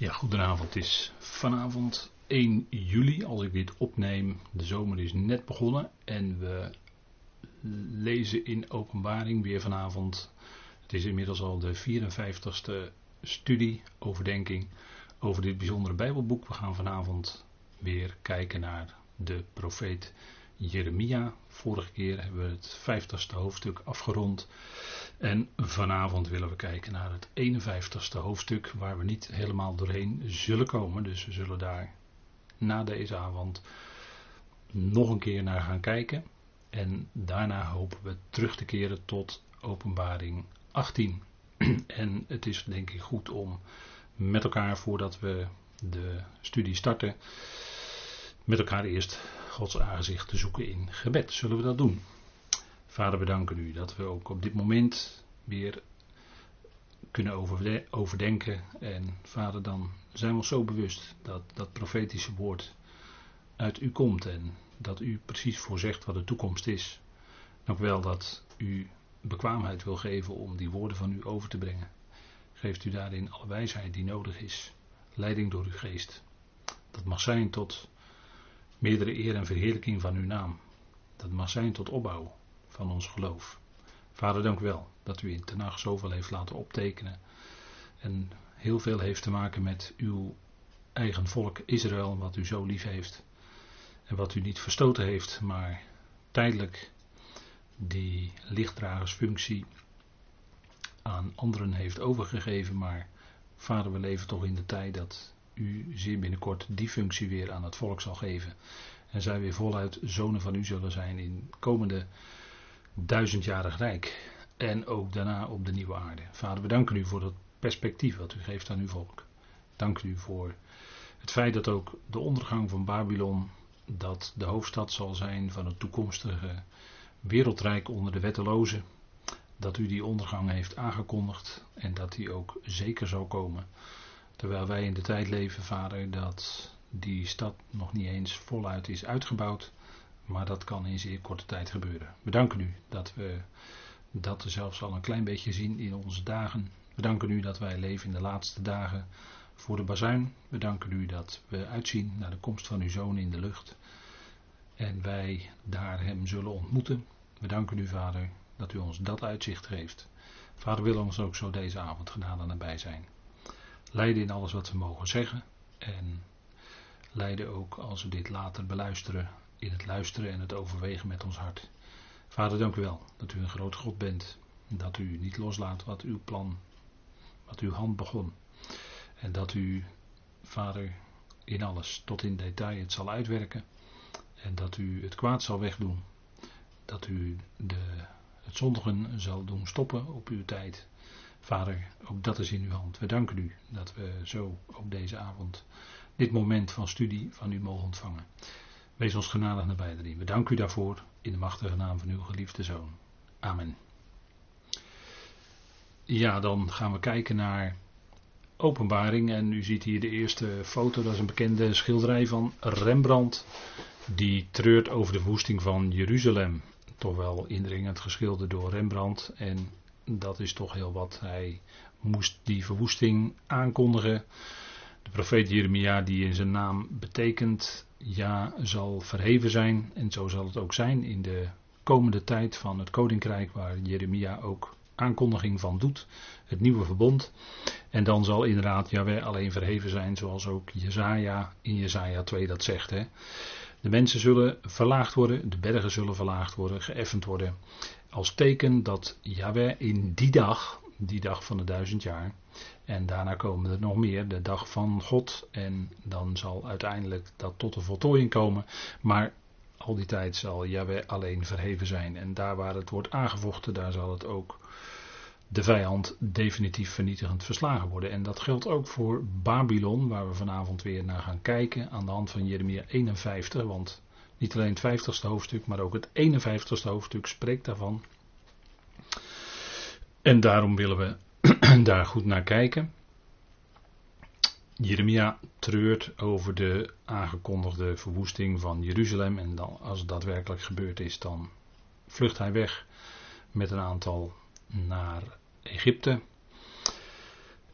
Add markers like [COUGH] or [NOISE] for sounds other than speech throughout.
Ja, goedenavond. Het is vanavond 1 juli als ik dit opneem. De zomer is net begonnen en we lezen in openbaring weer vanavond. Het is inmiddels al de 54ste studie, overdenking over dit bijzondere Bijbelboek. We gaan vanavond weer kijken naar de profeet Jeremia. Vorige keer hebben we het 50ste hoofdstuk afgerond. En vanavond willen we kijken naar het 51ste hoofdstuk, waar we niet helemaal doorheen zullen komen. Dus we zullen daar na deze avond nog een keer naar gaan kijken. En daarna hopen we terug te keren tot openbaring 18. [CLEARS THROAT] En het is denk ik goed om met elkaar, voordat we de studie starten, met elkaar eerst Gods aangezicht te zoeken in gebed. Zullen we dat doen? Vader, we danken u dat we ook op dit moment weer kunnen overdenken. En vader, dan zijn we ons zo bewust dat dat profetische woord uit u komt en dat u precies voorzegt wat de toekomst is. Ook wel dat u bekwaamheid wil geven om die woorden van u over te brengen. Geeft u daarin alle wijsheid die nodig is. Leiding door uw geest. Dat mag zijn tot meerdere eer en verheerlijking van uw naam. Dat mag zijn tot opbouw van ons geloof. Vader, dank u wel dat u in Tenach zoveel heeft laten optekenen. En heel veel heeft te maken met uw eigen volk Israël, wat u zo lief heeft. En wat u niet verstoten heeft, maar tijdelijk die lichtdragersfunctie aan anderen heeft overgegeven. Maar vader, we leven toch in de tijd dat u zeer binnenkort die functie weer aan het volk zal geven. En zij weer voluit zonen van u zullen zijn in komende duizendjarig rijk. En ook daarna op de nieuwe aarde. Vader, we danken u voor dat perspectief wat u geeft aan uw volk. Dank u voor het feit dat ook de ondergang van Babylon, dat de hoofdstad zal zijn van het toekomstige wereldrijk onder de wettelozen. Dat u die ondergang heeft aangekondigd en dat die ook zeker zal komen. Terwijl wij in de tijd leven, vader, dat die stad nog niet eens voluit is uitgebouwd. Maar dat kan in zeer korte tijd gebeuren. We danken u dat we dat zelfs al een klein beetje zien in onze dagen. We danken u dat wij leven in de laatste dagen voor de bazuin. We danken u dat we uitzien naar de komst van uw zoon in de lucht. En wij daar hem zullen ontmoeten. We danken u, Vader, dat u ons dat uitzicht geeft. Vader wil ons ook zo deze avond genade nabij zijn. Leiden in alles wat we mogen zeggen. En leiden ook als we dit later beluisteren. In het luisteren en het overwegen met ons hart. Vader, dank u wel dat u een groot God bent. Dat u niet loslaat wat uw plan, wat uw hand begon. En dat u, Vader, in alles tot in detail het zal uitwerken. En dat u het kwaad zal wegdoen. Dat u de, het zondigen zal doen stoppen op uw tijd. Vader, ook dat is in uw hand. We danken u dat we zo ook deze avond dit moment van studie van u mogen ontvangen. Wees ons genadig nabij erin. We danken u daarvoor in de machtige naam van uw geliefde zoon. Amen. Ja, dan gaan we kijken naar openbaring. En u ziet hier de eerste foto, dat is een bekende schilderij van Rembrandt. Die treurt over de verwoesting van Jeruzalem. Toch wel indringend geschilderd door Rembrandt. En dat is toch heel wat. Hij moest die verwoesting aankondigen. De profeet Jeremia, die in zijn naam betekent ja zal verheven zijn. En zo zal het ook zijn in de komende tijd van het koninkrijk, waar Jeremia ook aankondiging van doet. Het nieuwe verbond. En dan zal inderdaad Jaweh alleen verheven zijn, zoals ook Jezaja in Jezaja 2 dat zegt. Hè. De mensen zullen verlaagd worden, de bergen zullen verlaagd worden, geëffend worden. Als teken dat Jaweh in die dag, die dag van de duizend jaar, en daarna komen er nog meer, de dag van God. En dan zal uiteindelijk dat tot een voltooiing komen. Maar al die tijd zal Yahweh alleen verheven zijn. En daar waar het wordt aangevochten, daar zal het ook de vijand definitief vernietigend verslagen worden. En dat geldt ook voor Babylon, waar we vanavond weer naar gaan kijken aan de hand van Jeremia 51. Want niet alleen het 50ste hoofdstuk, maar ook het 51ste hoofdstuk spreekt daarvan. En daarom willen we [CLEARS THROAT] daar goed naar kijken. Jeremia treurt over de aangekondigde verwoesting van Jeruzalem. En dan, als het daadwerkelijk gebeurd is, dan vlucht hij weg met een aantal naar Egypte.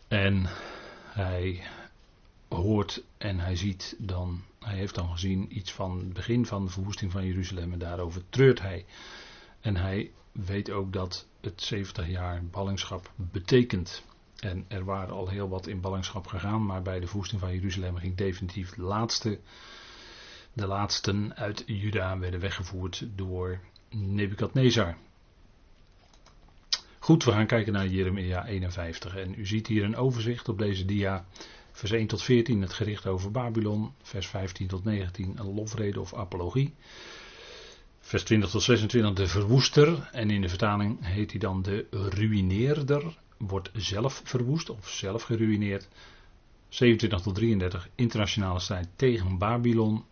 En hij hoort en hij ziet dan, hij heeft dan gezien iets van het begin van de verwoesting van Jeruzalem en daarover treurt hij. En hij weet ook dat het 70 jaar ballingschap betekent. En er waren al heel wat in ballingschap gegaan, maar bij de verwoesting van Jeruzalem ging definitief de laatste, de laatsten uit Juda werden weggevoerd door Nebukadnezar. Goed, we gaan kijken naar Jeremia 51 en u ziet hier een overzicht op deze dia. Vers 1 tot 14 het gericht over Babylon, vers 15 tot 19 een lofrede of apologie. Vers 20 tot 26 de verwoester en in de vertaling heet hij dan de ruïneerder, wordt zelf verwoest of zelf geruineerd. 27 tot 33 internationale strijd tegen Babylon.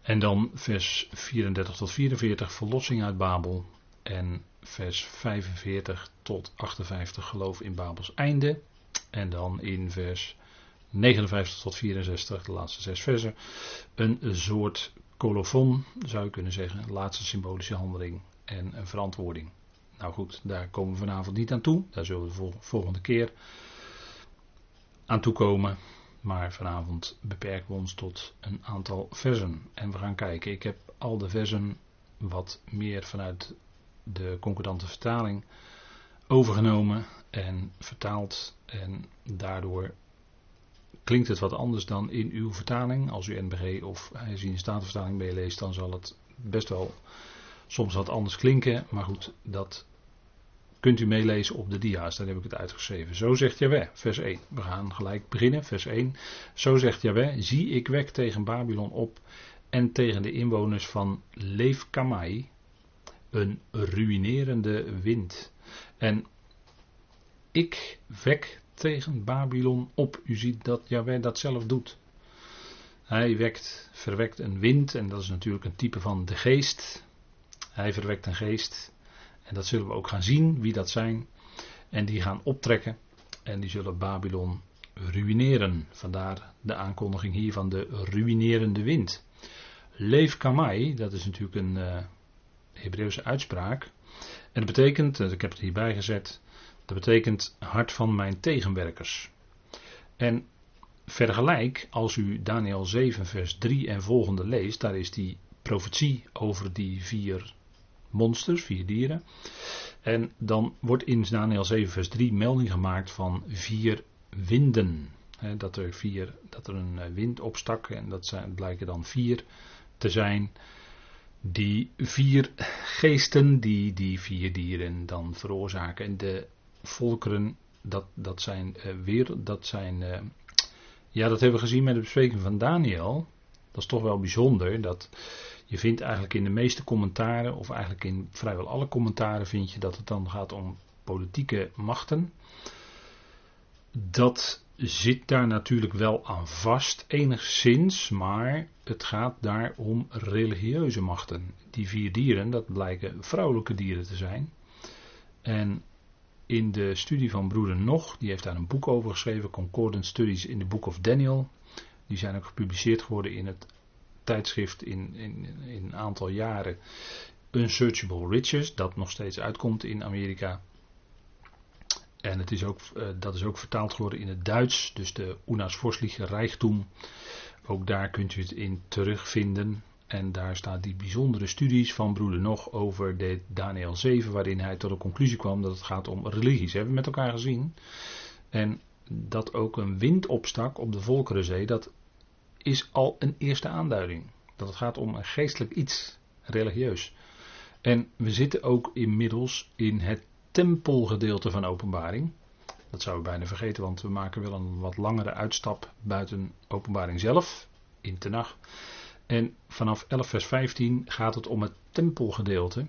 En dan vers 34 tot 44 verlossing uit Babel. En vers 45 tot 58 geloof in Babels einde. En dan in vers 59 tot 64, de laatste zes versen, een soort colofon, zou je kunnen zeggen, laatste symbolische handeling en een verantwoording. Nou goed, daar komen we vanavond niet aan toe. Daar zullen we de volgende keer aan toekomen. Maar vanavond beperken we ons tot een aantal versen. En we gaan kijken. Ik heb al de versen wat meer vanuit de concordante vertaling overgenomen en vertaald. En daardoor klinkt het wat anders dan in uw vertaling. Als u NBG of een Statenvertaling meeleest, dan zal het best wel soms wat anders klinken. Maar goed, dat kunt u meelezen op de dia's. Daar heb ik het uitgeschreven. Zo zegt Jaweh, vers 1. We gaan gelijk beginnen, vers 1. Zo zegt Jaweh, zie ik wek tegen Babylon op en tegen de inwoners van Leefkamai een ruïnerende wind. En ik wek tegen Babylon op. U ziet dat Jaweh dat zelf doet. Hij wekt, verwekt een wind en dat is natuurlijk een type van de geest. Hij verwekt een geest en dat zullen we ook gaan zien wie dat zijn. En die gaan optrekken en die zullen Babylon ruïneren. Vandaar de aankondiging hier van de ruïnerende wind. Leef Kamai, dat is natuurlijk een uh, Hebreeuwse uitspraak. En dat betekent, ik heb het hierbij gezet, dat betekent hart van mijn tegenwerkers. En vergelijk, als u Daniel 7, vers 3 en volgende leest, daar is die profetie over die vier monsters, vier dieren. En dan wordt in Daniel 7, vers 3 melding gemaakt van vier winden. dat, er vier, dat er een eh, wind opstak en dat zijn, blijken dan vier te zijn. Die vier geesten die die vier dieren dan veroorzaken. En de volkeren, dat, dat zijn uh, weer, dat zijn, uh, ja dat hebben we gezien met de bespreking van Daniel. Dat is toch wel bijzonder, dat je vindt eigenlijk in de meeste commentaren, of eigenlijk in vrijwel alle commentaren vind je dat het dan gaat om politieke machten. Dat zit daar natuurlijk wel aan vast, enigszins, maar het gaat daar om religieuze machten. Die vier dieren, dat blijken vrouwelijke dieren te zijn. En in de studie van broeder Nog, die heeft daar een boek over geschreven, Concordant Studies in the Book of Daniel. Die zijn ook gepubliceerd geworden in het tijdschrift in, in, in een aantal jaren. Unsearchable Riches, dat nog steeds uitkomt in Amerika. En het is ook, uh, dat is ook vertaald geworden in het Duits, dus de Unarsvorstliche Rijktum. Ook daar kunt u het in terugvinden. En daar staan die bijzondere studies van broeder Nog over de Daniel 7, waarin hij tot de conclusie kwam dat het gaat om religies. Hebben we met elkaar gezien. En dat ook een wind opstak op de Volkerenzee, dat is al een eerste aanduiding. Dat het gaat om een geestelijk iets, religieus. En we zitten ook inmiddels in het tempelgedeelte van openbaring. Dat zou ik bijna vergeten, want we maken wel een wat langere uitstap buiten openbaring zelf, in Tenach. En vanaf 11 vers 15 gaat het om het tempelgedeelte.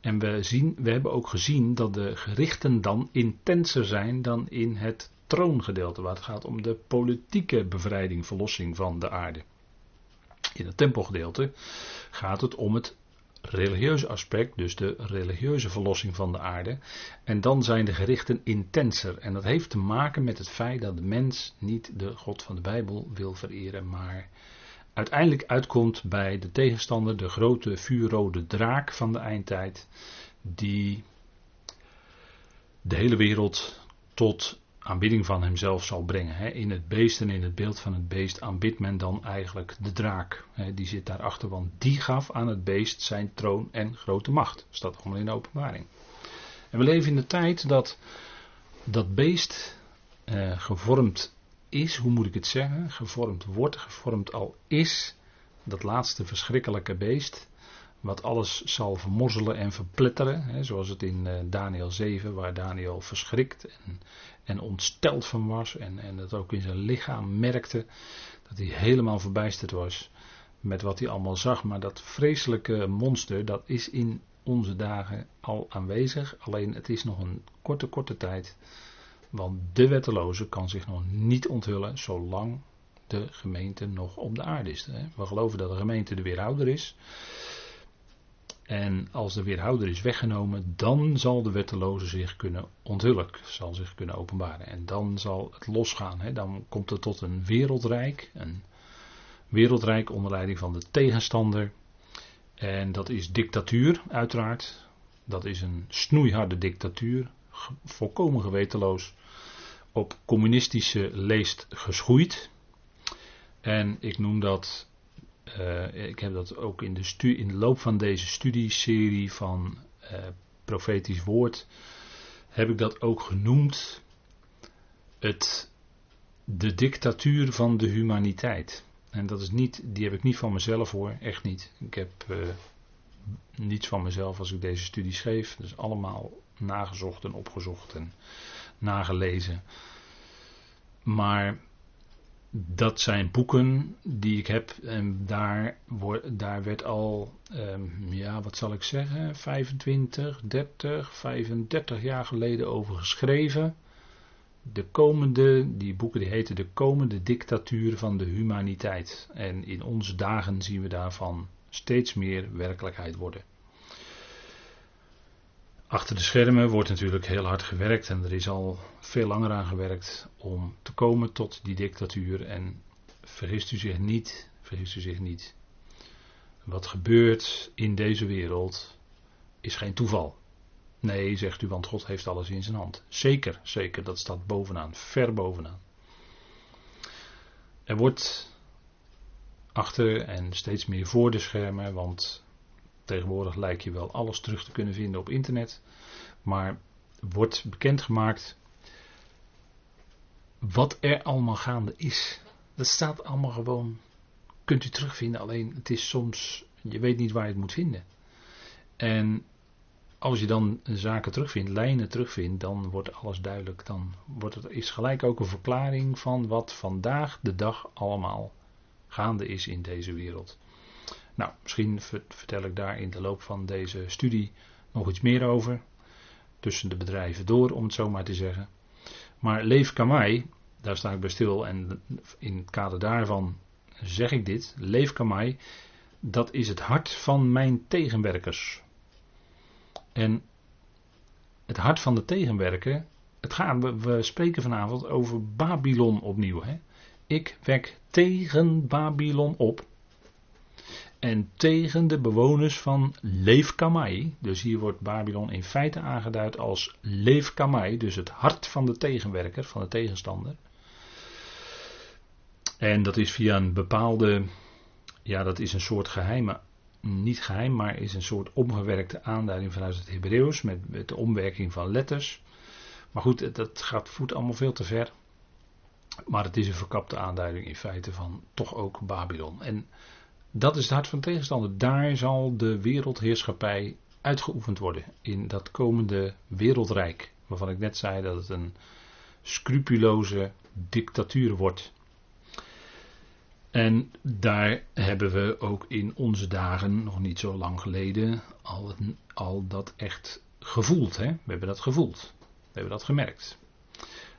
En we, zien, we hebben ook gezien dat de gerichten dan intenser zijn dan in het troongedeelte, waar het gaat om de politieke bevrijding, verlossing van de aarde. In het tempelgedeelte gaat het om het religieuze aspect, dus de religieuze verlossing van de aarde. En dan zijn de gerichten intenser. En dat heeft te maken met het feit dat de mens niet de God van de Bijbel wil vereren, maar uiteindelijk uitkomt bij de tegenstander, de grote vuurrode draak van de eindtijd, die de hele wereld tot aanbidding van hemzelf zal brengen. In het beest en in het beeld van het beest aanbidt men dan eigenlijk de draak. Die zit daarachter, want die gaf aan het beest zijn troon en grote macht. Staat allemaal in de openbaring. En we leven in de tijd dat dat beest eh, gevormd is, hoe moet ik het zeggen? Gevormd wordt, gevormd al is. Dat laatste verschrikkelijke beest wat alles zal vermorzelen en verpletteren. Hè, zoals het in uh, Daniel 7, waar Daniel verschrikt en, en ontsteld van was. En, en dat ook in zijn lichaam merkte dat hij helemaal verbijsterd was met wat hij allemaal zag. Maar dat vreselijke monster, dat is in onze dagen al aanwezig. Alleen het is nog een korte, korte tijd. Want de wetteloze kan zich nog niet onthullen zolang de gemeente nog op de aarde is. We geloven dat de gemeente de weerhouder is. En als de weerhouder is weggenomen, dan zal de wetteloze zich kunnen onthullen, zal zich kunnen openbaren. En dan zal het losgaan. Dan komt het tot een wereldrijk, een wereldrijk onder leiding van de tegenstander. En dat is dictatuur, uiteraard. Dat is een snoeiharde dictatuur, volkomen gewetenloos, op communistische leest geschoeid. En ik noem dat uh, ik heb dat ook in de, in de loop van deze studieserie van uh, profetisch woord, heb ik dat ook genoemd. Het, de dictatuur van de humaniteit. En dat is niet, die heb ik niet van mezelf hoor, echt niet. Ik heb uh, niets van mezelf als ik deze studie schreef. Dus allemaal nagezocht en opgezocht en nagelezen. Maar dat zijn boeken die ik heb en daar, daar werd al, um, ja wat zal ik zeggen, 25, 30, 35 jaar geleden over geschreven. De komende, die boeken die heten De komende dictatuur van de humaniteit. En in onze dagen zien we daarvan steeds meer werkelijkheid worden. Achter de schermen wordt natuurlijk heel hard gewerkt en er is al veel langer aan gewerkt om te komen tot die dictatuur. En vergist u zich niet, vergist u zich niet. Wat gebeurt in deze wereld is geen toeval. Nee, zegt u, want God heeft alles in zijn hand. Zeker, zeker, dat staat bovenaan, ver bovenaan. Er wordt achter en steeds meer voor de schermen, want Tegenwoordig lijkt je wel alles terug te kunnen vinden op internet. Maar wordt bekendgemaakt wat er allemaal gaande is. Dat staat allemaal gewoon. Kunt u terugvinden, alleen het is soms. Je weet niet waar je het moet vinden. En als je dan zaken terugvindt, lijnen terugvindt, dan wordt alles duidelijk. Dan wordt het, is gelijk ook een verklaring van wat vandaag de dag allemaal gaande is in deze wereld. Nou, misschien vertel ik daar in de loop van deze studie nog iets meer over. Tussen de bedrijven door, om het zo maar te zeggen. Maar Leef Kamai, daar sta ik bij stil en in het kader daarvan zeg ik dit. Leef Kamai, dat is het hart van mijn tegenwerkers. En het hart van de tegenwerker, het gaat, we, we spreken vanavond over Babylon opnieuw. Hè? Ik wek tegen Babylon op en tegen de bewoners van Leefkamai. Dus hier wordt Babylon in feite aangeduid als Leefkamai, dus het hart van de tegenwerker, van de tegenstander. En dat is via een bepaalde, ja dat is een soort geheime, niet geheim, maar is een soort omgewerkte aanduiding vanuit het Hebreeuws met, de omwerking van letters. Maar goed, dat gaat voet allemaal veel te ver. Maar het is een verkapte aanduiding in feite van toch ook Babylon. En dat is het hart van de tegenstander. Daar zal de wereldheerschappij uitgeoefend worden. In dat komende wereldrijk. Waarvan ik net zei dat het een scrupuloze dictatuur wordt. En daar hebben we ook in onze dagen, nog niet zo lang geleden, al, al dat echt gevoeld. Hè? We hebben dat gevoeld. We hebben dat gemerkt.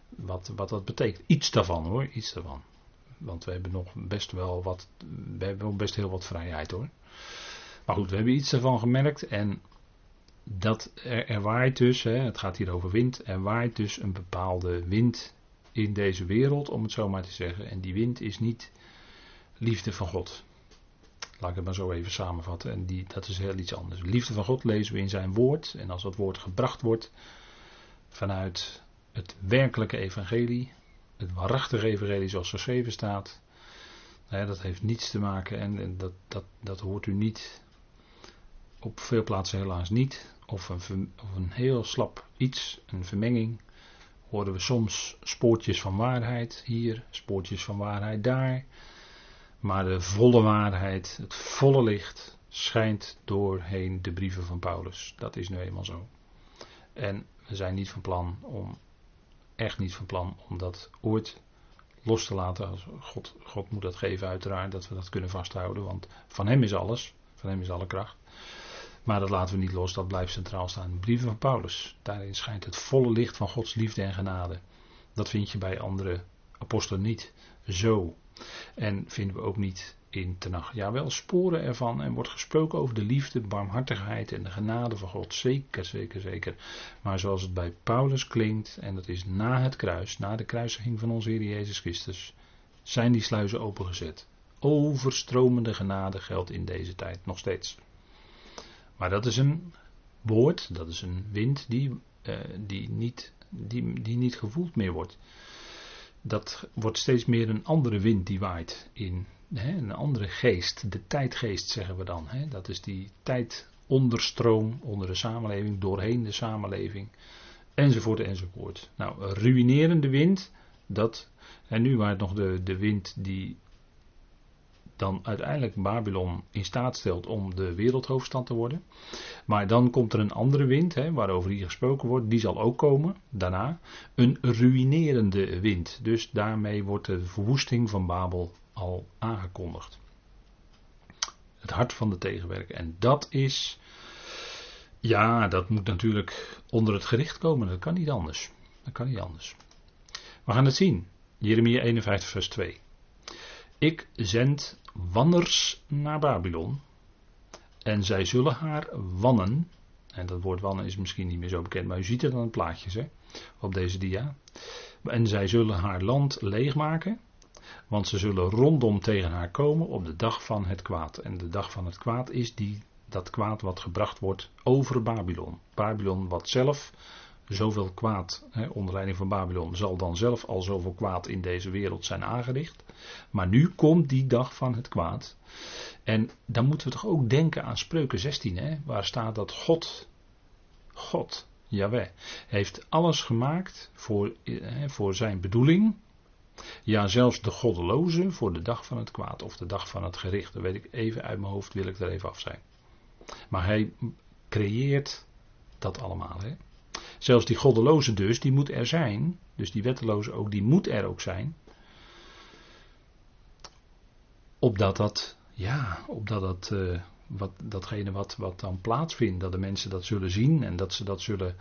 Wat, wat dat betekent. Iets daarvan hoor, iets daarvan. Want we hebben nog best wel wat, we hebben best heel wat vrijheid hoor. Maar goed, we hebben iets ervan gemerkt en dat er, er waait dus, hè, het gaat hier over wind, er waait dus een bepaalde wind in deze wereld, om het zo maar te zeggen. En die wind is niet liefde van God. Laat ik het maar zo even samenvatten. En die, dat is heel iets anders. Liefde van God lezen we in zijn woord. En als dat woord gebracht wordt vanuit het werkelijke evangelie, het waarachtige evangelie zoals geschreven staat. Dat heeft niets te maken en dat, dat, dat hoort u niet, op veel plaatsen helaas niet, of een, of een heel slap iets, een vermenging. Horen we soms spoortjes van waarheid hier, spoortjes van waarheid daar. Maar de volle waarheid, het volle licht, schijnt doorheen de brieven van Paulus. Dat is nu eenmaal zo. En we zijn niet van plan om, echt niet van plan om dat ooit los te laten. God, God moet dat geven uiteraard, dat we dat kunnen vasthouden. Want van hem is alles, van hem is alle kracht. Maar dat laten we niet los, dat blijft centraal staan. De brieven van Paulus, daarin schijnt het volle licht van Gods liefde en genade. Dat vind je bij andere apostelen niet zo. En vinden we ook niet in Tenach. Ja, wel sporen ervan en wordt gesproken over de liefde, barmhartigheid en de genade van God. Zeker, zeker, zeker. Maar zoals het bij Paulus klinkt, en dat is na het kruis, na de kruisiging van onze Heer Jezus Christus, zijn die sluizen opengezet. Overstromende genade geldt in deze tijd nog steeds. Maar dat is een woord, dat is een wind die, uh, die, niet, die, die niet gevoeld meer wordt. Dat wordt steeds meer een andere wind die waait in een andere geest. De tijdgeest zeggen we dan. Dat is die tijdonderstroom onder de samenleving, doorheen de samenleving. Enzovoort enzovoort. Nou, ruïnerende wind, dat. En nu waar het nog de, de wind die dan uiteindelijk Babylon in staat stelt om de wereldhoofdstad te worden. Maar dan komt er een andere wind, hè, waarover hier gesproken wordt, die zal ook komen daarna. Een ruïnerende wind. Dus daarmee wordt de verwoesting van Babel al aangekondigd. Het hart van de tegenwerker. En dat is, ja, dat moet natuurlijk onder het gericht komen. Dat kan niet anders. Dat kan niet anders. We gaan het zien. Jeremia 51, vers 2. Ik zend wanners naar Babylon. En zij zullen haar wannen. En dat woord wannen is misschien niet meer zo bekend, maar u ziet het aan het plaatjes hè, op deze dia. En zij zullen haar land leegmaken. Want ze zullen rondom tegen haar komen op de dag van het kwaad. En de dag van het kwaad is die, dat kwaad wat gebracht wordt over Babylon. Babylon wat zelf zoveel kwaad, hè, onder leiding van Babylon, zal dan zelf al zoveel kwaad in deze wereld zijn aangericht. Maar nu komt die dag van het kwaad. En dan moeten we toch ook denken aan Spreuken 16, hè, waar staat dat God, God, Yahweh, heeft alles gemaakt voor, hè, voor zijn bedoeling. Ja, zelfs de goddeloze voor de dag van het kwaad of de dag van het gericht. Dat weet ik even uit mijn hoofd, wil ik er even af zijn. Maar hij creëert dat allemaal. Hè? Zelfs die goddeloze dus, die moet er zijn. Dus die wetteloze ook, die moet er ook zijn. Opdat dat, ja, opdat dat, uh, wat, datgene wat, wat dan plaatsvindt, dat de mensen dat zullen zien en dat ze dat zullen,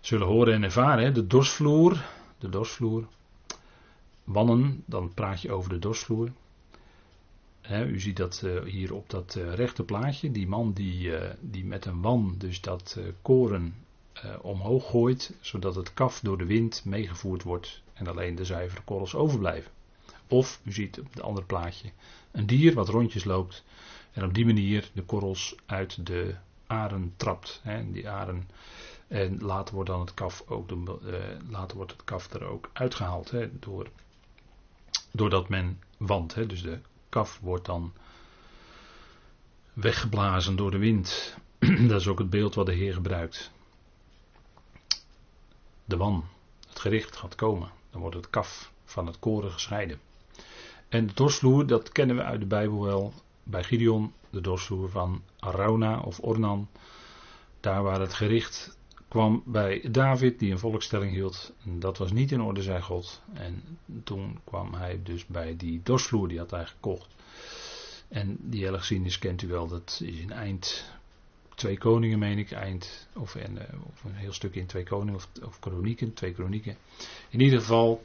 zullen horen en ervaren. Hè? De dorsvloer, de dorsvloer. Wannen, dan praat je over de dorsvloer. u ziet dat uh, hier op dat uh, rechte plaatje. Die man die, uh, die met een wan dus dat koren omhoog gooit, zodat het kaf door de wind meegevoerd wordt en alleen de zuivere korrels overblijven. Of, u ziet op het andere plaatje, een dier wat rondjes loopt en op die manier de korrels uit de aren trapt. Die aren, en later wordt dan het kaf ook, later wordt het kaf er ook uitgehaald door, doordat men wandt. Hè, dus de kaf wordt dan weggeblazen door de wind. [CLEARS THROAT] Dat is ook het beeld wat de Heer gebruikt de wan, het gericht gaat komen. Dan wordt het kaf van het koren gescheiden. En de dorsvloer, dat kennen we uit de Bijbel wel. Bij Gideon, de dorsvloer van Arauna of Ornan. Daar waar het gericht kwam bij David, die een volkstelling hield. Dat was niet in orde, zei God. En toen kwam hij dus bij die dorsvloer, die had hij gekocht. En die hele geschiedenis kent u wel, dat is in eind Twee Koningen, meen ik, eind. Of, en, eh, of een heel stuk in Twee Koningen, of, of Kronieken, Twee Kronieken. In ieder geval,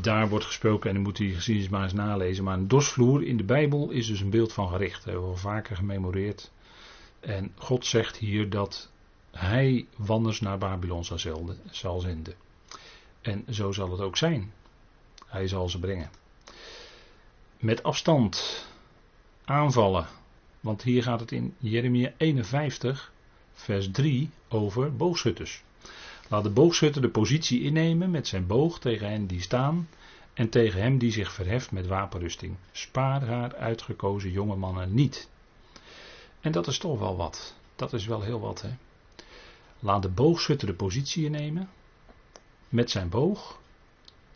daar wordt gesproken, en dan moet u geschiedenis maar eens nalezen. Maar een dosvloer in de Bijbel is dus een beeld van gericht. Dat hebben we al vaker gememoreerd. En God zegt hier dat hij wanders naar Babylon zal zenden. En zo zal het ook zijn. Hij zal ze brengen. Met afstand aanvallen want hier gaat het in Jeremia 51, vers 3 over boogschutters. Laat de boogschutter de positie innemen met zijn boog tegen hen die staan en tegen hem die zich verheft met wapenrusting. Spaar haar uitgekozen jonge mannen niet. En dat is toch wel wat. Dat is wel heel wat, hè. Laat de boogschutter de positie innemen met zijn boog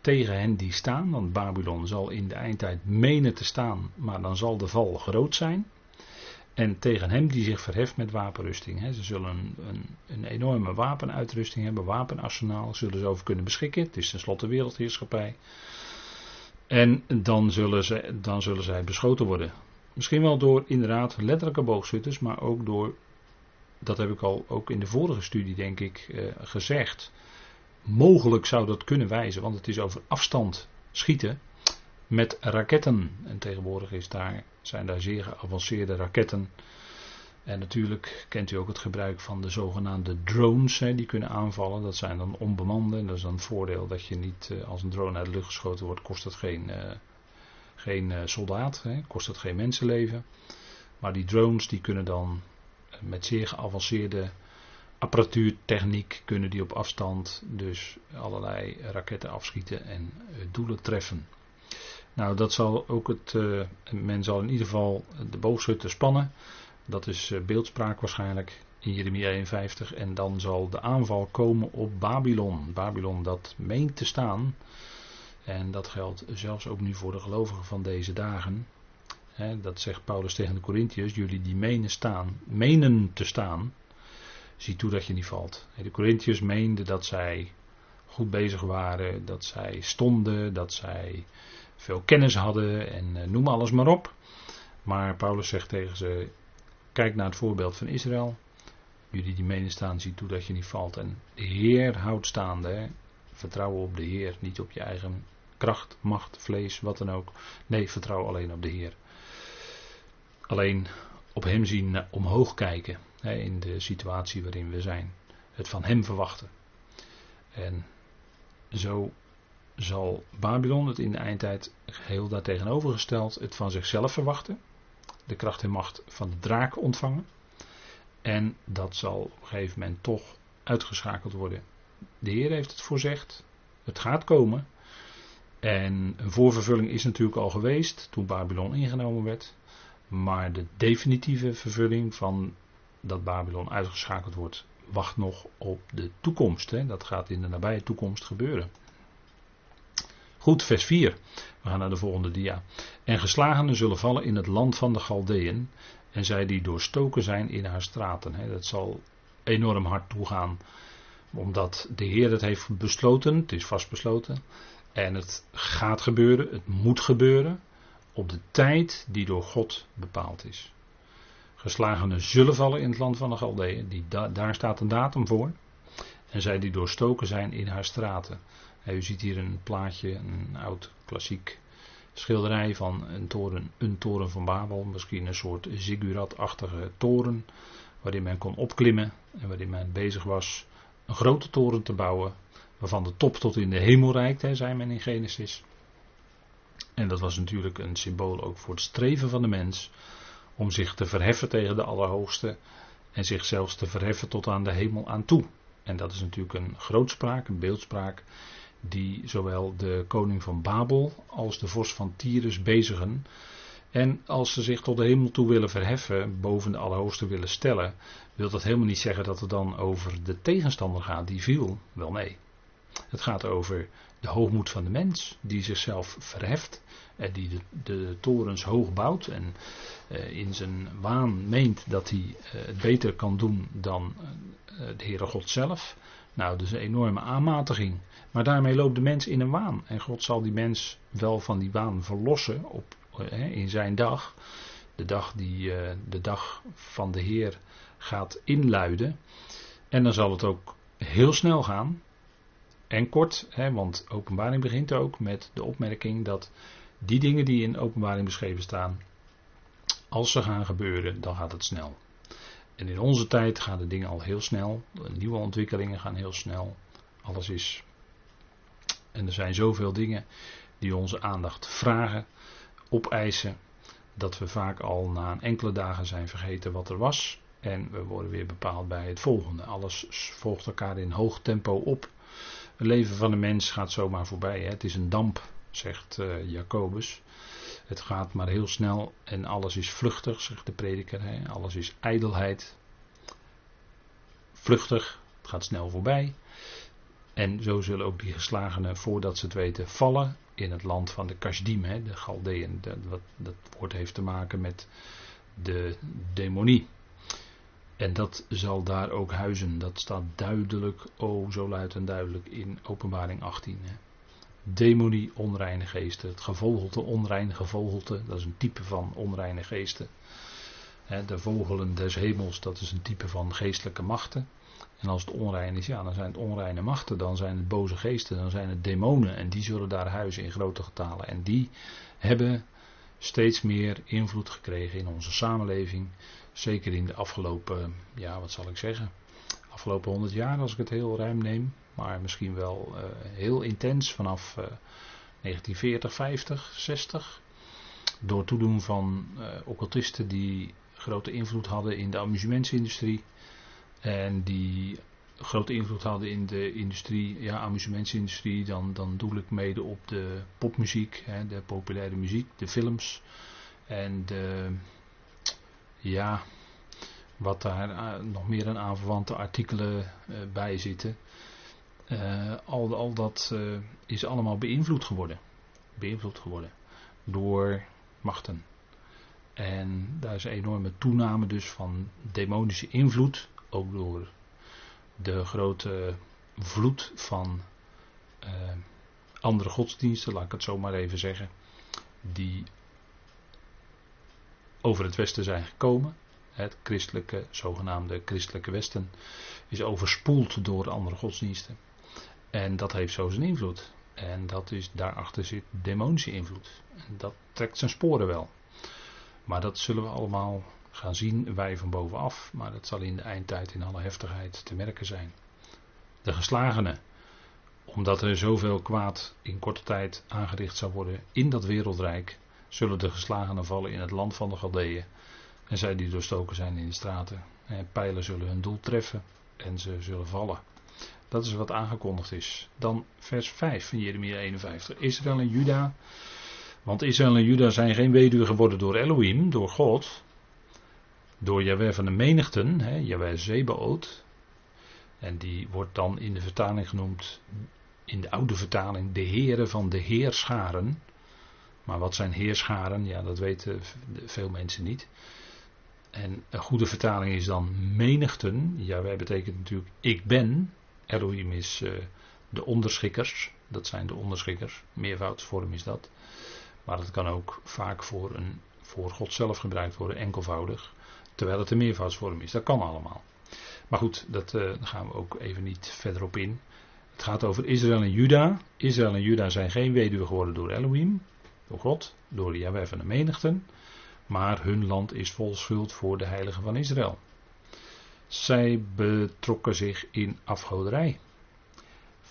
tegen hen die staan, want Babylon zal in de eindtijd menen te staan, maar dan zal de val groot zijn. En tegen hem die zich verheft met wapenrusting. Hè. Ze zullen een, een, enorme wapenuitrusting hebben, wapenarsenaal, zullen ze over kunnen beschikken. Het is tenslotte wereldheerschappij. En dan zullen, ze, dan zullen zij beschoten worden. Misschien wel door inderdaad letterlijke boogschutters, maar ook door, dat heb ik al ook in de vorige studie denk ik eh, gezegd, mogelijk zou dat kunnen wijzen, want het is over afstand schieten met raketten. En tegenwoordig is daar, zijn daar zeer geavanceerde raketten. En natuurlijk kent u ook het gebruik van de zogenaamde drones, hè, die kunnen aanvallen. Dat zijn dan onbemande. En dat is dan voordeel dat je niet, eh, als een drone uit de lucht geschoten wordt, kost het geen, uh, geen soldaat, hè, kost het geen mensenleven. Maar die drones die kunnen dan met zeer geavanceerde apparatuurtechniek kunnen die op afstand dus allerlei raketten afschieten en doelen treffen. Nou, dat zal ook het. men zal in ieder geval de boogschutter spannen. Dat is eh, beeldspraak waarschijnlijk in Jeremia 51. En dan zal de aanval komen op Babylon. Babylon dat meent te staan. En dat geldt zelfs ook nu voor de gelovigen van deze dagen. Dat zegt Paulus tegen de Corinthiërs. Jullie die menen, staan, menen te staan. Zie toe dat je niet valt. De Corinthiërs meenden dat zij goed bezig waren. Dat zij stonden. Dat zij veel kennis hadden. En eh, noem alles maar op. Maar Paulus zegt tegen ze: Kijk naar het voorbeeld van Israël. Jullie die menen staan, zie toe dat je niet valt. En de Heer houdt staande. Hè? Vertrouwen op de Heer, niet op je eigen kracht, macht, vlees, wat dan ook. Nee, vertrouw alleen op de Heer. Alleen op Hem zien, eh, omhoog kijken in de situatie waarin we zijn. Het van Hem verwachten. En zo zal Babylon het in de eindtijd geheel daartegenovergesteld het van zichzelf verwachten de kracht en macht van de draak ontvangen. En dat zal op een gegeven moment toch uitgeschakeld worden. De Heer heeft het voorzegd. Het gaat komen. En een voorvervulling is natuurlijk al geweest toen Babylon ingenomen werd. Maar de definitieve vervulling van dat Babylon uitgeschakeld wordt, wacht nog op de toekomst. Hè. Dat gaat in de nabije toekomst gebeuren. Goed, vers 4. We gaan naar de volgende dia. En geslagenen zullen vallen in het land van de Galdeën. En zij die doorstoken zijn in haar straten. Dat zal enorm hard toegaan. Omdat de Heer het heeft besloten. Het is vastbesloten. En het gaat gebeuren. Het moet gebeuren. Op de tijd die door God bepaald is. Geslagenen zullen vallen in het land van de Galdeën. Die, daar staat een datum voor. En zij die doorstoken zijn in haar straten. U ziet hier een plaatje, een oud klassiek schilderij van een toren, een toren van Babel. Misschien een soort zigguratachtige toren. Waarin men kon opklimmen en waarin men bezig was een grote toren te bouwen. Waarvan de top tot in de hemel reikt, zei men in Genesis. En dat was natuurlijk een symbool ook voor het streven van de mens. Om zich te verheffen tegen de Allerhoogste. En zichzelf te verheffen tot aan de hemel aan toe. En dat is natuurlijk een grootspraak, een beeldspraak die zowel de koning van Babel als de vorst van Tyrus bezigen. En als ze zich tot de hemel toe willen verheffen, boven de Allerhoogste willen stellen, wil dat helemaal niet zeggen dat het dan over de tegenstander gaat die viel. Wel nee. Het gaat over de hoogmoed van de mens, die zichzelf verheft en die de, torens hoog bouwt en eh, in zijn waan meent dat hij eh, het beter kan doen dan eh, de Heere God zelf. Nou, dus een enorme aanmatiging. Maar daarmee loopt de mens in een waan. En God zal die mens wel van die waan verlossen op, in zijn dag. De dag die de dag van de Heer gaat inluiden. En dan zal het ook heel snel gaan. En kort, hè, want openbaring begint ook met de opmerking dat die dingen die in openbaring beschreven staan, als ze gaan gebeuren, dan gaat het snel. En in onze tijd gaan de dingen al heel snel. Nieuwe ontwikkelingen gaan heel snel. Alles is. En er zijn zoveel dingen die onze aandacht vragen, opeisen, dat we vaak al na een enkele dagen zijn vergeten wat er was. En we worden weer bepaald bij het volgende. Alles volgt elkaar in hoog tempo op. Het leven van de mens gaat zomaar voorbij. Hè? Het is een damp, zegt uh, Jacobus. Het gaat maar heel snel en alles is vluchtig, zegt de prediker. Hè? Alles is ijdelheid. Vluchtig, het gaat snel voorbij. En zo zullen ook die geslagenen, voordat ze het weten, vallen in het land van de Kasdim, hè, de Galdeën. Dat, dat woord heeft te maken met de demonie. En dat zal daar ook huizen. Dat staat duidelijk, oh zo luid en duidelijk in Openbaring 18. Hè. Demonie, onreine geesten. Het gevogelte, onreine gevogelte, dat is een type van onreine geesten. de vogelen des hemels, dat is een type van geestelijke machten. En als het onrein is, ja, dan zijn het onreine machten, dan zijn het boze geesten, dan zijn het demonen. En die zullen daar huizen in grote getalen. En die hebben steeds meer invloed gekregen in onze samenleving. Zeker in de afgelopen, ja, wat zal ik zeggen, afgelopen honderd jaar als ik het heel ruim neem. Maar misschien wel uh, heel intens vanaf uh, 1940, 50, 60. Door toedoen van uh, occultisten die grote invloed hadden in de amusementsindustrie. En die grote invloed hadden in de industrie, ja, amusementsindustrie, dan, dan ik mede op de popmuziek, hè, de populaire muziek, de films en de, ja, wat daar uh, nog meer een aanverwante artikelen uh, bij zitten. Uh, al, al dat is allemaal beïnvloed geworden. Beïnvloed geworden door machten. En daar is een enorme toename dus van demonische invloed ook door de grote vloed van andere godsdiensten, laat ik het zo maar even zeggen, die over het Westen zijn gekomen. Het christelijke, zogenaamde christelijke Westen, is overspoeld door andere godsdiensten. En dat heeft zo zijn invloed. En dat is, daarachter zit demonische invloed. En dat trekt zijn sporen wel. Maar dat zullen we allemaal gaan zien wij van bovenaf, maar dat zal in de eindtijd in alle heftigheid te merken zijn. De geslagenen, omdat er zoveel kwaad in korte tijd aangericht zou worden in dat wereldrijk, zullen de geslagenen vallen in het land van de Galdeeën. En zij die doorstoken zijn in de straten. En pijlen zullen hun doel treffen en ze zullen vallen. Dat is wat aangekondigd is. Dan vers 5 van Jeremia 51. Israël en Juda. Want Israël en Juda zijn geen weduwe geworden door Elohim, door God door Jaweh van de menigten, hè, Zebaot. En die wordt dan in de vertaling genoemd, in de oude vertaling, de heren van de heerscharen. Maar wat zijn heerscharen? Ja, dat weten veel mensen niet. En een goede vertaling is dan menigten. Jaweh betekent natuurlijk ik ben. Elohim is uh, de onderschikkers. Dat zijn de onderschikkers. Meervoudsvorm is dat. Maar dat kan ook vaak voor, een, voor God zelf gebruikt worden, enkelvoudig. Terwijl het een meervoudsvorm is. Dat kan allemaal. Maar goed, dat, uh, daar gaan we ook even niet verder op in. Het gaat over Israël en Juda. Israël en Juda zijn geen weduwe geworden door Elohim, door God, door Jaweh van de menigten. Maar hun land is vol schuld voor de heiligen van Israël. Zij betrokken zich in afgoderij.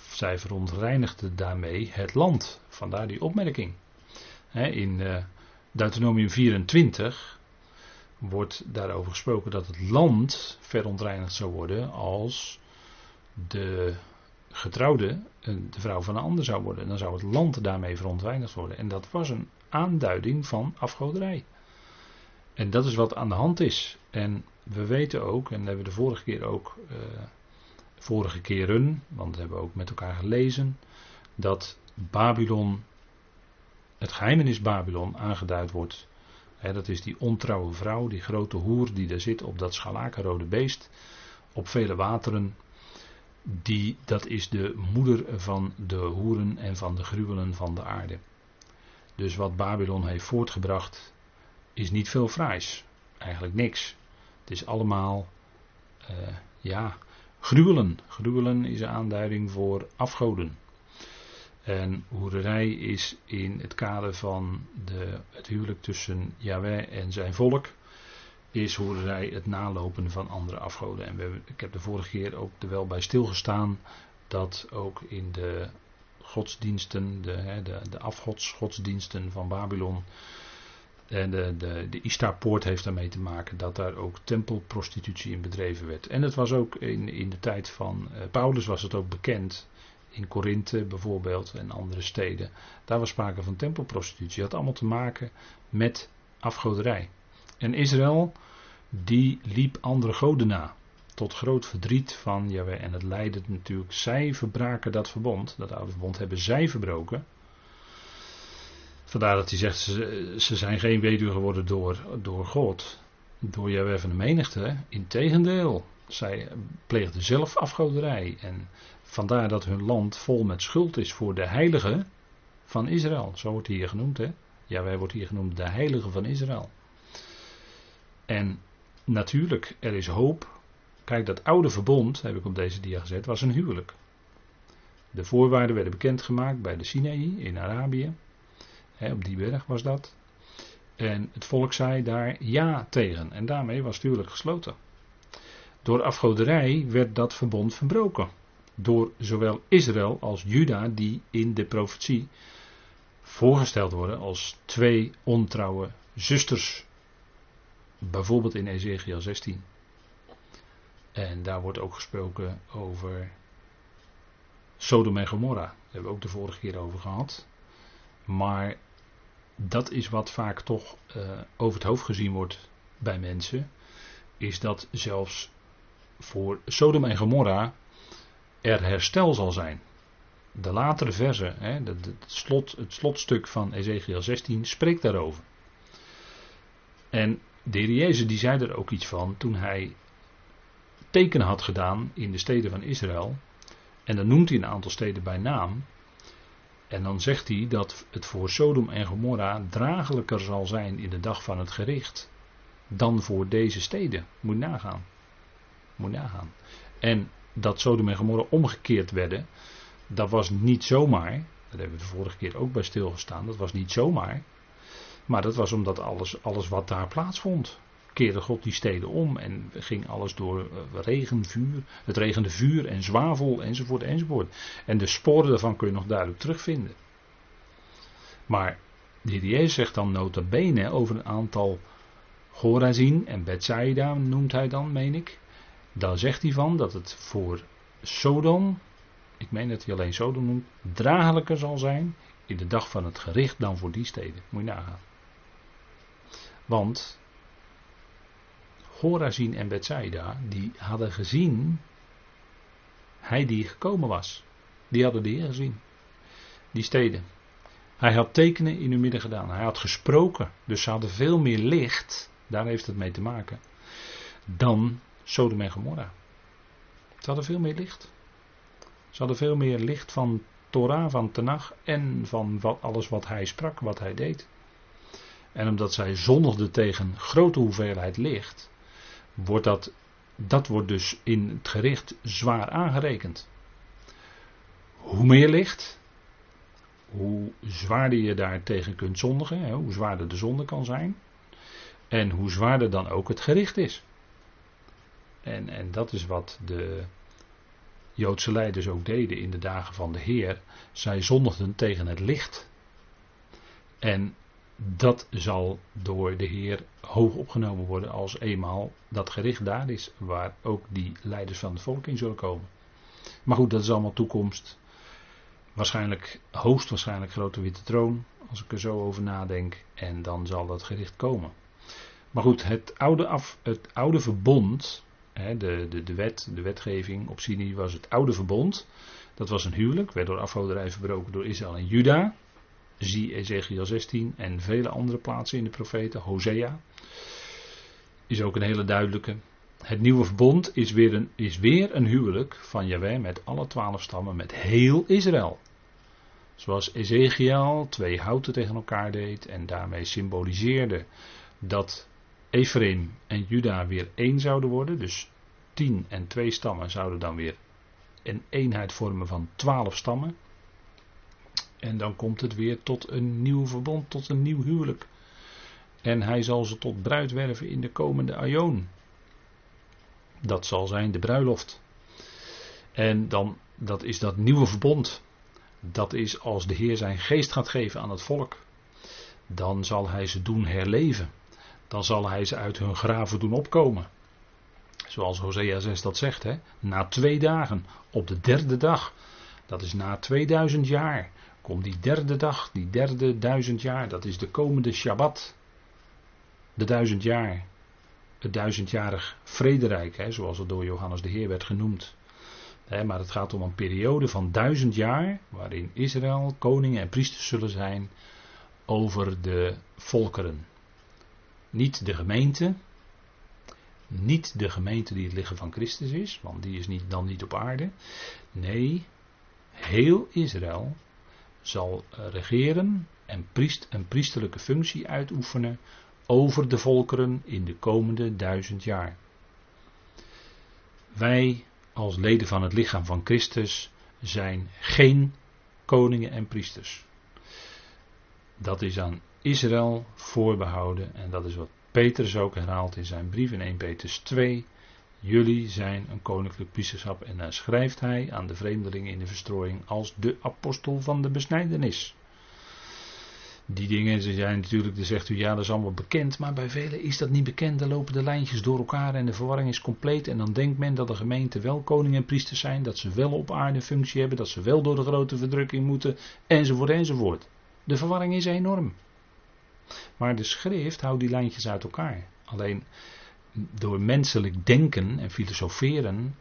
Zij verontreinigden daarmee het land. Vandaar die opmerking. in uh, Deuteronomium 24 wordt daarover gesproken dat het land verontreinigd zou worden als de getrouwde de vrouw van een ander zou worden. Dan zou het land daarmee verontreinigd worden. En dat was een aanduiding van afgoderij. En dat is wat aan de hand is. En we weten ook, en dat hebben we de vorige keer ook, uh, vorige keren, want dat hebben we ook met elkaar gelezen, dat Babylon, het geheimenis Babylon, aangeduid wordt dat is die ontrouwe vrouw, die grote hoer die daar zit op dat scharlakenrode beest, op vele wateren. Die, dat is de moeder van de hoeren en van de gruwelen van de aarde. Dus wat Babylon heeft voortgebracht, is niet veel fraais. Eigenlijk niks. Het is allemaal, uh, ja, gruwelen. Gruwelen is een aanduiding voor afgoden. En hoererij is in het kader van de, het huwelijk tussen Yahweh en zijn volk, is hoererij het nalopen van andere afgoden. En we, ik heb de vorige keer ook er wel bij stilgestaan dat ook in de godsdiensten, de, de, de afgodsgodsdiensten van Babylon, En de, de, de Istar-poort heeft daarmee te maken dat daar ook tempelprostitutie in bedreven werd. En het was ook in, in de tijd van uh, Paulus was het ook bekend. In Korinthe bijvoorbeeld en andere steden. Daar was sprake van tempelprostitutie. Dat had allemaal te maken met afgoderij. En Israël, die liep andere goden na. Tot groot verdriet van Jaweh. En het leidde natuurlijk. Zij verbraken dat verbond. Dat oude verbond hebben zij verbroken. Vandaar dat hij zegt, ze, ze zijn geen weduwe geworden door, door God, door Jaweh van de menigte. Integendeel, zij pleegden zelf afgoderij. En vandaar dat hun land vol met schuld is voor de heilige van Israël. Zo wordt hij hier genoemd, hè. Jaweh wordt hier genoemd de heilige van Israël. En natuurlijk, er is hoop. Kijk, dat oude verbond, heb ik op deze dia gezet, was een huwelijk. De voorwaarden werden bekendgemaakt bij de Sinaï in Arabië op die berg was dat. En het volk zei daar ja tegen. En daarmee was het huwelijk gesloten. Door afgoderij werd dat verbond verbroken. Door zowel Israël als Juda, die in de profetie voorgesteld worden als twee ontrouwe zusters. Bijvoorbeeld in Ezekiel 16. En daar wordt ook gesproken over Sodom en Gomorra. Daar hebben we ook de vorige keer over gehad. Maar dat is wat vaak toch uh, over het hoofd gezien wordt bij mensen. Is dat zelfs voor Sodom en Gomorra er herstel zal zijn. De latere verse, hè, het, slot, het slotstuk van Ezekiel 16, spreekt daarover. En de heer Jezus die zei er ook iets van toen hij tekenen had gedaan in de steden van Israël. En dan noemt hij een aantal steden bij naam. En dan zegt hij dat het voor Sodom en Gomorra draaglijker zal zijn in de dag van het gericht dan voor deze steden. Moet nagaan. Moet nagaan. En dat Sodom en Gomorra omgekeerd werden, dat was niet zomaar. Daar hebben we de vorige keer ook bij stilgestaan. Dat was niet zomaar. Maar dat was omdat alles, alles wat daar plaatsvond. Keerde God die steden om en ging alles door eh, regen, vuur. Het regende vuur en zwavel enzovoort enzovoort. En de sporen daarvan kun je nog duidelijk terugvinden. Maar de zegt dan nota bene over een aantal Gorazin en Bethsaida noemt hij dan, meen ik. Daar zegt hij van dat het voor Sodom, ik meen dat hij alleen Sodom noemt, draaglijker zal zijn in de dag van het gericht dan voor die steden. Moet je nagaan. Want Horazin en Bethsaida, die hadden gezien hij die gekomen was. Die hadden de Heer gezien. Die steden. Hij had tekenen in hun midden gedaan. Hij had gesproken. Dus ze hadden veel meer licht. Daar heeft het mee te maken. Dan Sodom en Gomorra. Ze hadden veel meer licht. Ze hadden veel meer licht van Torah, van Tenach en van alles wat hij sprak, wat hij deed. En omdat zij zondigden tegen grote hoeveelheid licht, wordt dat, dat wordt dus in het gericht zwaar aangerekend. Hoe meer licht, hoe zwaarder je daar tegen kunt zondigen, hoe zwaarder de zonde kan zijn. En hoe zwaarder dan ook het gericht is. En, en dat is wat de Joodse leiders ook deden in de dagen van de Heer. Zij zondigden tegen het licht. En dat zal door de Heer hoog opgenomen worden als eenmaal dat gericht daar is, waar ook die leiders van het volk in zullen komen. Maar goed, dat is allemaal toekomst. Waarschijnlijk, hoogstwaarschijnlijk grote witte troon, als ik er zo over nadenk, en dan zal dat gericht komen. Maar goed, het oude, af, het oude verbond, hè, de, de, de wet, de wetgeving op Sinai was het oude verbond. Dat was een huwelijk, werd door afgoderij verbroken door Israël en Juda. Zie Ezekiel 16 en vele andere plaatsen in de profeten. Hosea is ook een hele duidelijke. Het nieuwe verbond is weer een, is weer een huwelijk van Jahweh met alle twaalf stammen, met heel Israël. Zoals Ezekiel twee houten tegen elkaar deed en daarmee symboliseerde dat Ephraim en Juda weer één zouden worden. Dus tien en twee stammen zouden dan weer een eenheid vormen van twaalf stammen. En dan komt het weer tot een nieuw verbond, tot een nieuw huwelijk. En hij zal ze tot bruid werven in de komende aion. Dat zal zijn de bruiloft. En dan, dat is dat nieuwe verbond. Dat is als de Heer zijn geest gaat geven aan het volk. dan zal hij ze doen herleven. Dan zal hij ze uit hun graven doen opkomen. Zoals Hosea 6 dat zegt, hè? na twee dagen, op de derde dag. Dat is na 2000 jaar. Komt die derde dag, die derde duizend jaar, dat is de komende Shabbat. De duizend jaar. Het duizendjarig vrederijk, hè, zoals het door Johannes de Heer werd genoemd. maar het gaat om een periode van duizend jaar, waarin Israël koningen en priesters zullen zijn over de volkeren. Niet de gemeente, niet de gemeente die het liggen van Christus is, want die is niet, dan niet op aarde. Nee, heel Israël zal regeren en priest, een priesterlijke functie uitoefenen over de volkeren in de komende duizend jaar. Wij als leden van het lichaam van Christus zijn geen koningen en priesters. Dat is aan Israël voorbehouden en dat is wat Petrus ook herhaalt in zijn brief in 1 Petrus 2. Jullie zijn een koninklijk priesterschap en dan schrijft hij aan de vreemdelingen in de verstrooiing als de apostel van de besnijdenis. Die dingen zijn natuurlijk, dan zegt u ja, dat is allemaal bekend, maar bij velen is dat niet bekend. Dan lopen de lijntjes door elkaar en de verwarring is compleet. En dan denkt men dat de gemeenten wel koning en priesters zijn, dat ze wel op aarde functie hebben, dat ze wel door de grote verdrukking moeten, enzovoort, enzovoort. De verwarring is enorm. Maar de schrift houdt die lijntjes uit elkaar. Alleen door menselijk denken en filosoferen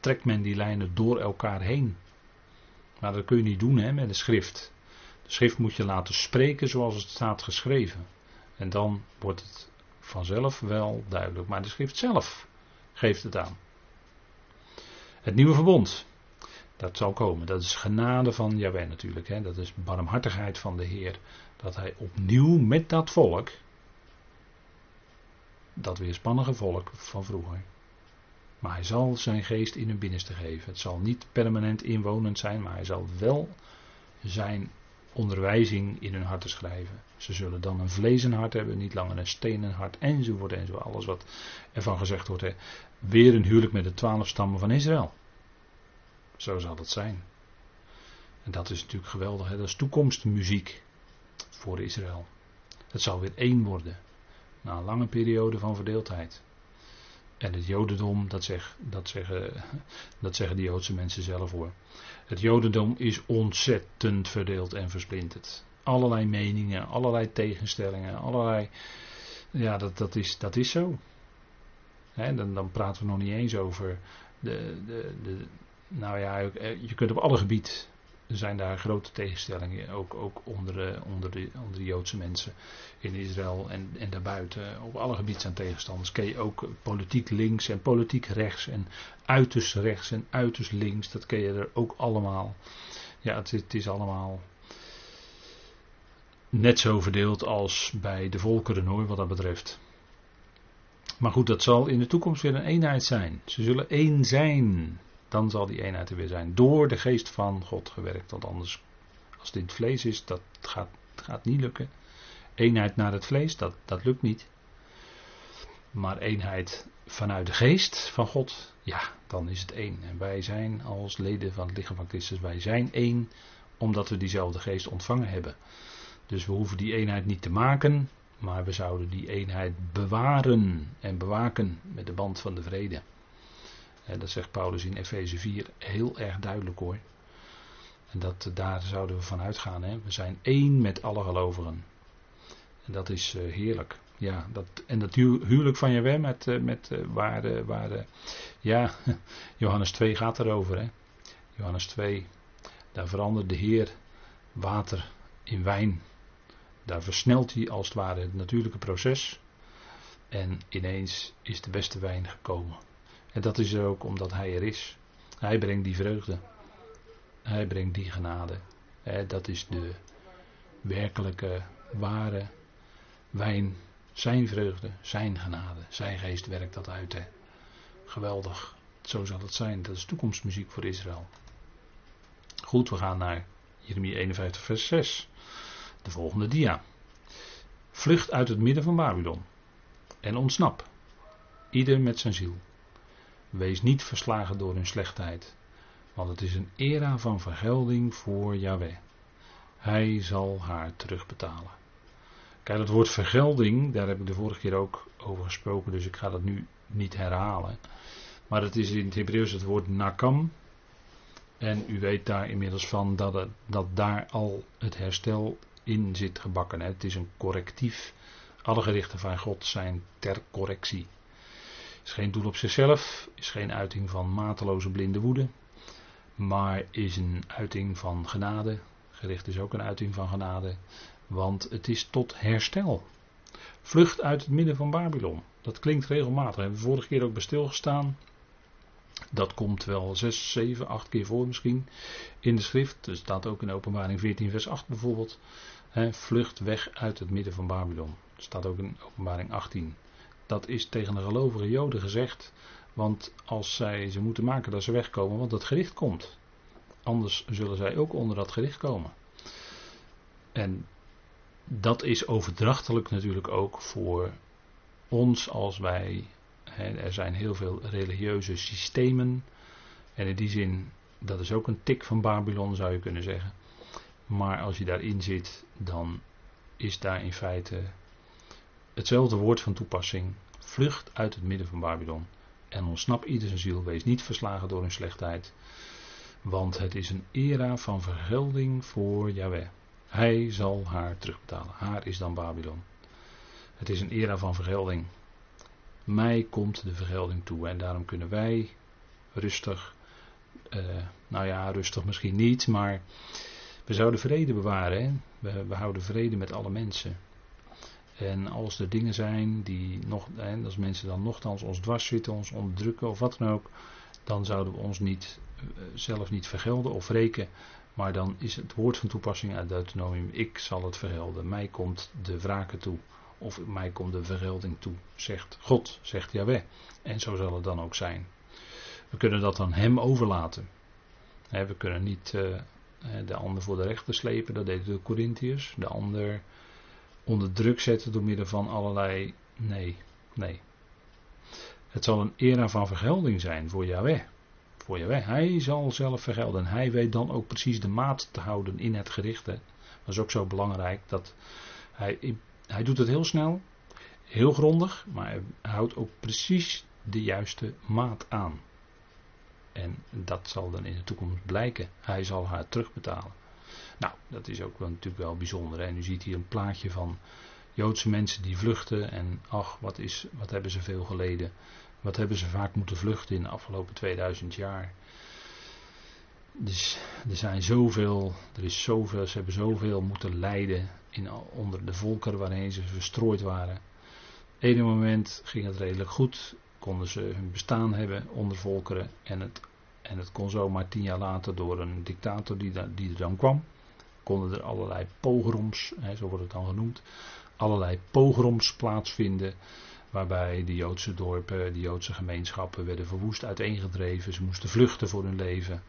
trekt men die lijnen door elkaar heen. Maar dat kun je niet doen hè, met de schrift. De schrift moet je laten spreken zoals het staat geschreven. En dan wordt het vanzelf wel duidelijk. Maar de schrift zelf geeft het aan. Het nieuwe verbond. Dat zal komen. Dat is genade van Jaweh natuurlijk. Hè. Dat is barmhartigheid van de Heer. Dat hij opnieuw met dat volk. Dat weerspannige volk van vroeger. Maar hij zal zijn geest in hun binnenste geven. Het zal niet permanent inwonend zijn, maar hij zal wel zijn onderwijzing in hun harten schrijven. Ze zullen dan een vlezen hart hebben, niet langer een stenen hart, enzovoort, enzovoort. Alles wat ervan gezegd wordt. Hè. Weer een huwelijk met de twaalf stammen van Israël. Zo zal het zijn. En dat is natuurlijk geweldig, hè. dat is toekomstmuziek voor Israël. Het zal weer één worden. Na een lange periode van verdeeldheid. En het Jodendom, dat, zeg, dat, zeggen, [LAUGHS] dat zeggen de Joodse mensen zelf hoor. Het Jodendom is ontzettend verdeeld en versplinterd. Allerlei meningen, allerlei tegenstellingen, allerlei. Ja, dat, dat, is, dat is zo. dan, dan praten we nog niet eens over de, de, de, nou ja, je kunt op alle gebieden zijn daar grote tegenstellingen, ook, ook onder, onder, de, onder de Joodse mensen in Israël en, en daarbuiten. Op alle gebieden zijn tegenstanders. Ken je ook politiek links en politiek rechts en uiterst rechts en uiterst links. Dat ken je er ook allemaal. Ja, het, het is allemaal net zo verdeeld als bij de volkeren hoor, wat dat betreft. Maar goed, dat zal in de toekomst weer een eenheid zijn. Ze zullen één zijn dan zal die eenheid er weer zijn. Door de geest van God gewerkt. Want anders, als het vlees is, dat gaat, gaat niet lukken. Eenheid naar het vlees, dat, dat lukt niet. Maar eenheid vanuit de geest van God, ja, dan is het één. En wij zijn als leden van het lichaam van Christus, wij zijn één, omdat we diezelfde geest ontvangen hebben. Dus we hoeven die eenheid niet te maken, maar we zouden die eenheid bewaren en bewaken met de band van de vrede. En dat zegt Paulus in Efeze 4 heel erg duidelijk hoor. En dat, daar zouden we van uitgaan. Hè? We zijn één met alle gelovigen. En dat is uh, heerlijk. Ja, dat, en dat huwelijk van Jaweh met, uh, met uh, waar, waar ja, [LAUGHS] Johannes 2 gaat erover. Hè? Johannes 2, daar verandert de Heer water in wijn. Daar versnelt hij als het ware het natuurlijke proces. En ineens is de beste wijn gekomen. En dat is ook omdat Hij er is. Hij brengt die vreugde. Hij brengt die genade. Dat is de werkelijke, ware wijn. Zijn vreugde, zijn genade. Zijn geest werkt dat uit. Geweldig. Zo zal het zijn. Dat is toekomstmuziek voor Israël. Goed, we gaan naar Jeremia 51, vers 6. De volgende dia. Vlucht uit het midden van Babylon. En ontsnap. Ieder met zijn ziel. Wees niet verslagen door hun slechtheid, want het is een era van vergelding voor Yahweh. Hij zal haar terugbetalen. Kijk, het woord vergelding, daar heb ik de vorige keer ook over gesproken, dus ik ga dat nu niet herhalen. Maar het is in het Hebreeuws het woord nakam. En u weet daar inmiddels van dat, het, dat daar al het herstel in zit gebakken. Het is een correctief. Alle gerichten van God zijn ter correctie. Is geen doel op zichzelf, is geen uiting van mateloze blinde woede, maar is een uiting van genade. Gericht is ook een uiting van genade, want het is tot herstel. Vlucht uit het midden van Babylon. Dat klinkt regelmatig. Daar hebben we vorige keer ook bij stilgestaan. Dat komt wel 6, 7, 8 keer voor misschien in de schrift. Er staat ook in openbaring 14 vers 8 bijvoorbeeld. vlucht weg uit het midden van Babylon. Dat staat ook in openbaring 18. Dat is tegen de gelovige joden gezegd. Want als zij ze moeten maken dat ze wegkomen, want het gericht komt. Anders zullen zij ook onder dat gericht komen. En dat is overdrachtelijk natuurlijk ook voor ons als wij. Hè, er zijn heel veel religieuze systemen. En in die zin, dat is ook een tik van Babylon zou je kunnen zeggen. Maar als je daarin zit, dan is daar in feite hetzelfde woord van toepassing. Vlucht uit het midden van Babylon. En ontsnap ieder zijn ziel. Wees niet verslagen door hun slechtheid. Want het is een era van vergelding voor Yahweh. Hij zal haar terugbetalen. Haar is dan Babylon. Het is een era van vergelding. Mij komt de vergelding toe. En daarom kunnen wij rustig. Uh, nou ja, rustig misschien niet. Maar we zouden vrede bewaren. Hè? We houden vrede met alle mensen. En als er dingen zijn die nog, en als mensen dan nogthans ons dwars zitten, ons onderdrukken of wat dan ook, dan zouden we ons niet, eh, zelf niet vergelden of wreken. Maar dan is het woord van toepassing uit Deuteronomium, ik zal het vergelden. Mij komt de wraken toe. Of mij komt de vergelding toe, zegt God, zegt Yahweh. En zo zal het dan ook zijn. We kunnen dat aan hem overlaten. we kunnen niet uh, de ander voor de rechter slepen, dat deden de Corinthiërs. De ander onder druk zetten door middel van allerlei. Nee, nee. Het zal een era van vergelding zijn voor Yahweh. Voor Yahweh. Hij zal zelf vergelden. Hij weet dan ook precies de maat te houden in het gericht. Dat is ook zo belangrijk. Dat hij, hij doet het heel snel, heel grondig, maar hij houdt ook precies de juiste maat aan. En dat zal dan in de toekomst blijken. Hij zal haar terugbetalen. Nou, dat is ook wel, natuurlijk wel bijzonder. En u ziet hier een plaatje van Joodse mensen die vluchten. En ach, wat, is, wat hebben ze veel geleden. Wat hebben ze vaak moeten vluchten in de afgelopen 2000 jaar. Dus er zijn zoveel, er is zoveel, ze hebben zoveel moeten lijden in, onder de volkeren waarheen ze verstrooid waren. Ene moment ging het redelijk goed, konden ze hun bestaan hebben onder volkeren en het, en het kon zomaar tien jaar later door een dictator die, er dan kwam konden er allerlei pogroms, hè, zo wordt het dan genoemd, allerlei pogroms plaatsvinden. Waarbij de Joodse dorpen, de Joodse gemeenschappen werden verwoest, uiteengedreven. Ze moesten vluchten voor hun leven.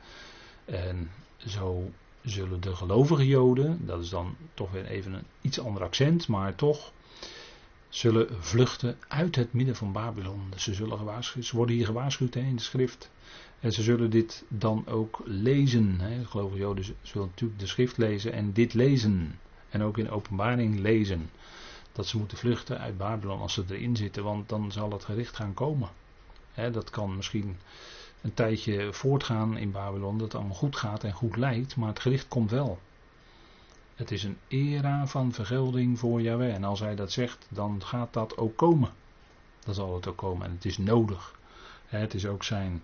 En zo zullen de gelovige Joden, dat is dan toch weer even een iets ander accent, maar toch, zullen vluchten uit het midden van Babylon. Ze, zullen gewaarschuwd, ze worden hier gewaarschuwd in de schrift. En ze zullen dit dan ook lezen. Hè. Gelovige Joden zullen natuurlijk de schrift lezen en dit lezen. En ook in openbaring lezen. Dat ze moeten vluchten uit Babylon als ze erin zitten, want dan zal het gericht gaan komen. Hè, dat kan misschien een tijdje voortgaan in Babylon, dat het allemaal goed gaat en goed lijkt, maar het gericht komt wel. Het is een era van vergelding voor Yahweh. En als hij dat zegt, dan gaat dat ook komen. Dan zal het ook komen. En het is nodig. Het is ook zijn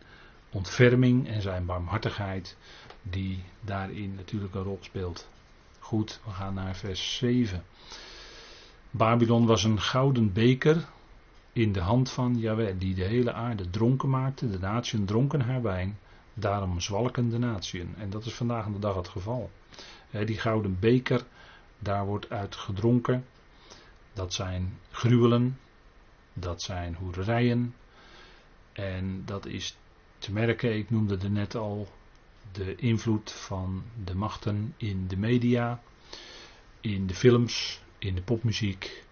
ontferming en zijn barmhartigheid die daarin natuurlijk een rol speelt. Goed, we gaan naar vers 7. Babylon was een gouden beker in de hand van Yahweh, die de hele aarde dronken maakte. De natieën dronken haar wijn, daarom zwalken de natieën. En dat is vandaag de dag het geval. Die gouden beker, daar wordt uit gedronken. Dat zijn gruwelen, dat zijn hoererijen. En dat is te merken, ik noemde er net al de invloed van de machten in de media, in de films, in de popmuziek.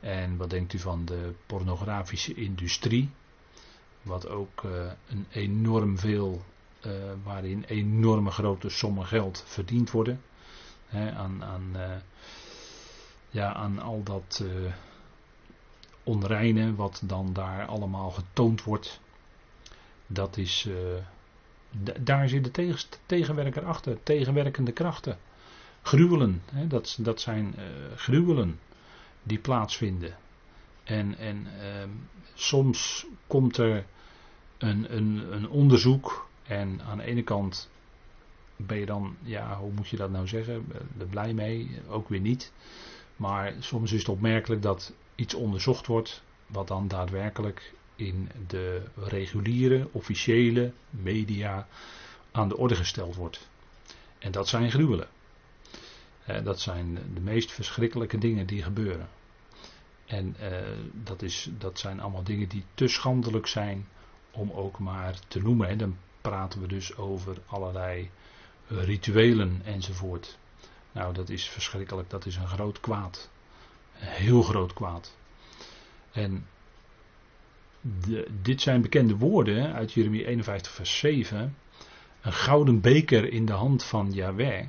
En wat denkt u van de pornografische industrie? Wat ook uh, een enorm veel, uh, waarin enorme grote sommen geld verdiend worden. Aan, aan uh, ja, aan al dat onreine wat dan daar allemaal getoond wordt. Dat is, uh, daar zit de tegen, tegenwerker achter, tegenwerkende krachten. Gruwelen, hè, dat, dat zijn uh, gruwelen die plaatsvinden. En, en uh, soms komt er een, een, een onderzoek en aan de ene kant ben je dan, ja, hoe moet je dat nou zeggen, er blij mee, ook weer niet. Maar soms is het opmerkelijk dat iets onderzocht wordt, wat dan daadwerkelijk in de reguliere, officiële media aan de orde gesteld wordt. En dat zijn gruwelen. Dat zijn de meest verschrikkelijke dingen die gebeuren. En eh, dat, is, dat zijn allemaal dingen die te schandelijk zijn om ook maar te noemen. En dan praten we dus over allerlei rituelen enzovoort. Nou, dat is verschrikkelijk. Dat is een groot kwaad. Een heel groot kwaad. En dit zijn bekende woorden uit Jeremie 51, vers 7. Een gouden beker in de hand van Yahweh,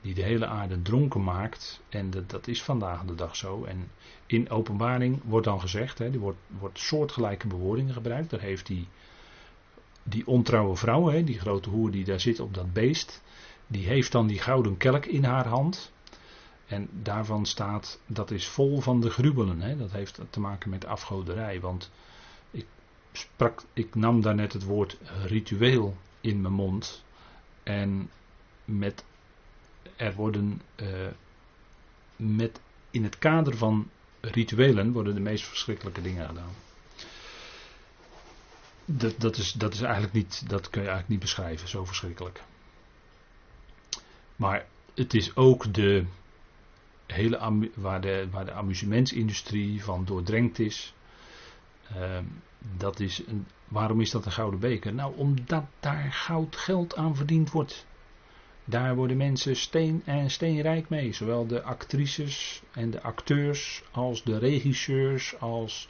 die de hele aarde dronken maakt. En dat, dat is vandaag de dag zo. En in openbaring wordt dan gezegd, hè, er wordt, wordt soortgelijke bewoordingen gebruikt. Daar heeft die, die ontrouwe vrouw, hè, die grote hoer die daar zit op dat beest, die heeft dan die gouden kelk in haar hand. En daarvan staat, dat is vol van de gruwelen. Hè. Dat heeft te maken met afgoderij. Want ik, sprak, ik nam daarnet het woord ritueel in mijn mond. En met, er worden uh, met, in het kader van rituelen worden de meest verschrikkelijke dingen gedaan. Dat, dat, is, dat is eigenlijk niet, dat kun je eigenlijk niet beschrijven, zo verschrikkelijk. Maar het is ook de hele waar de, waar de amusementsindustrie van doordrenkt is. Uh, dat is een, waarom is dat een gouden beker? Nou, omdat daar goud geld aan verdiend wordt. Daar worden mensen steen en steenrijk mee. Zowel de actrices en de acteurs als de regisseurs als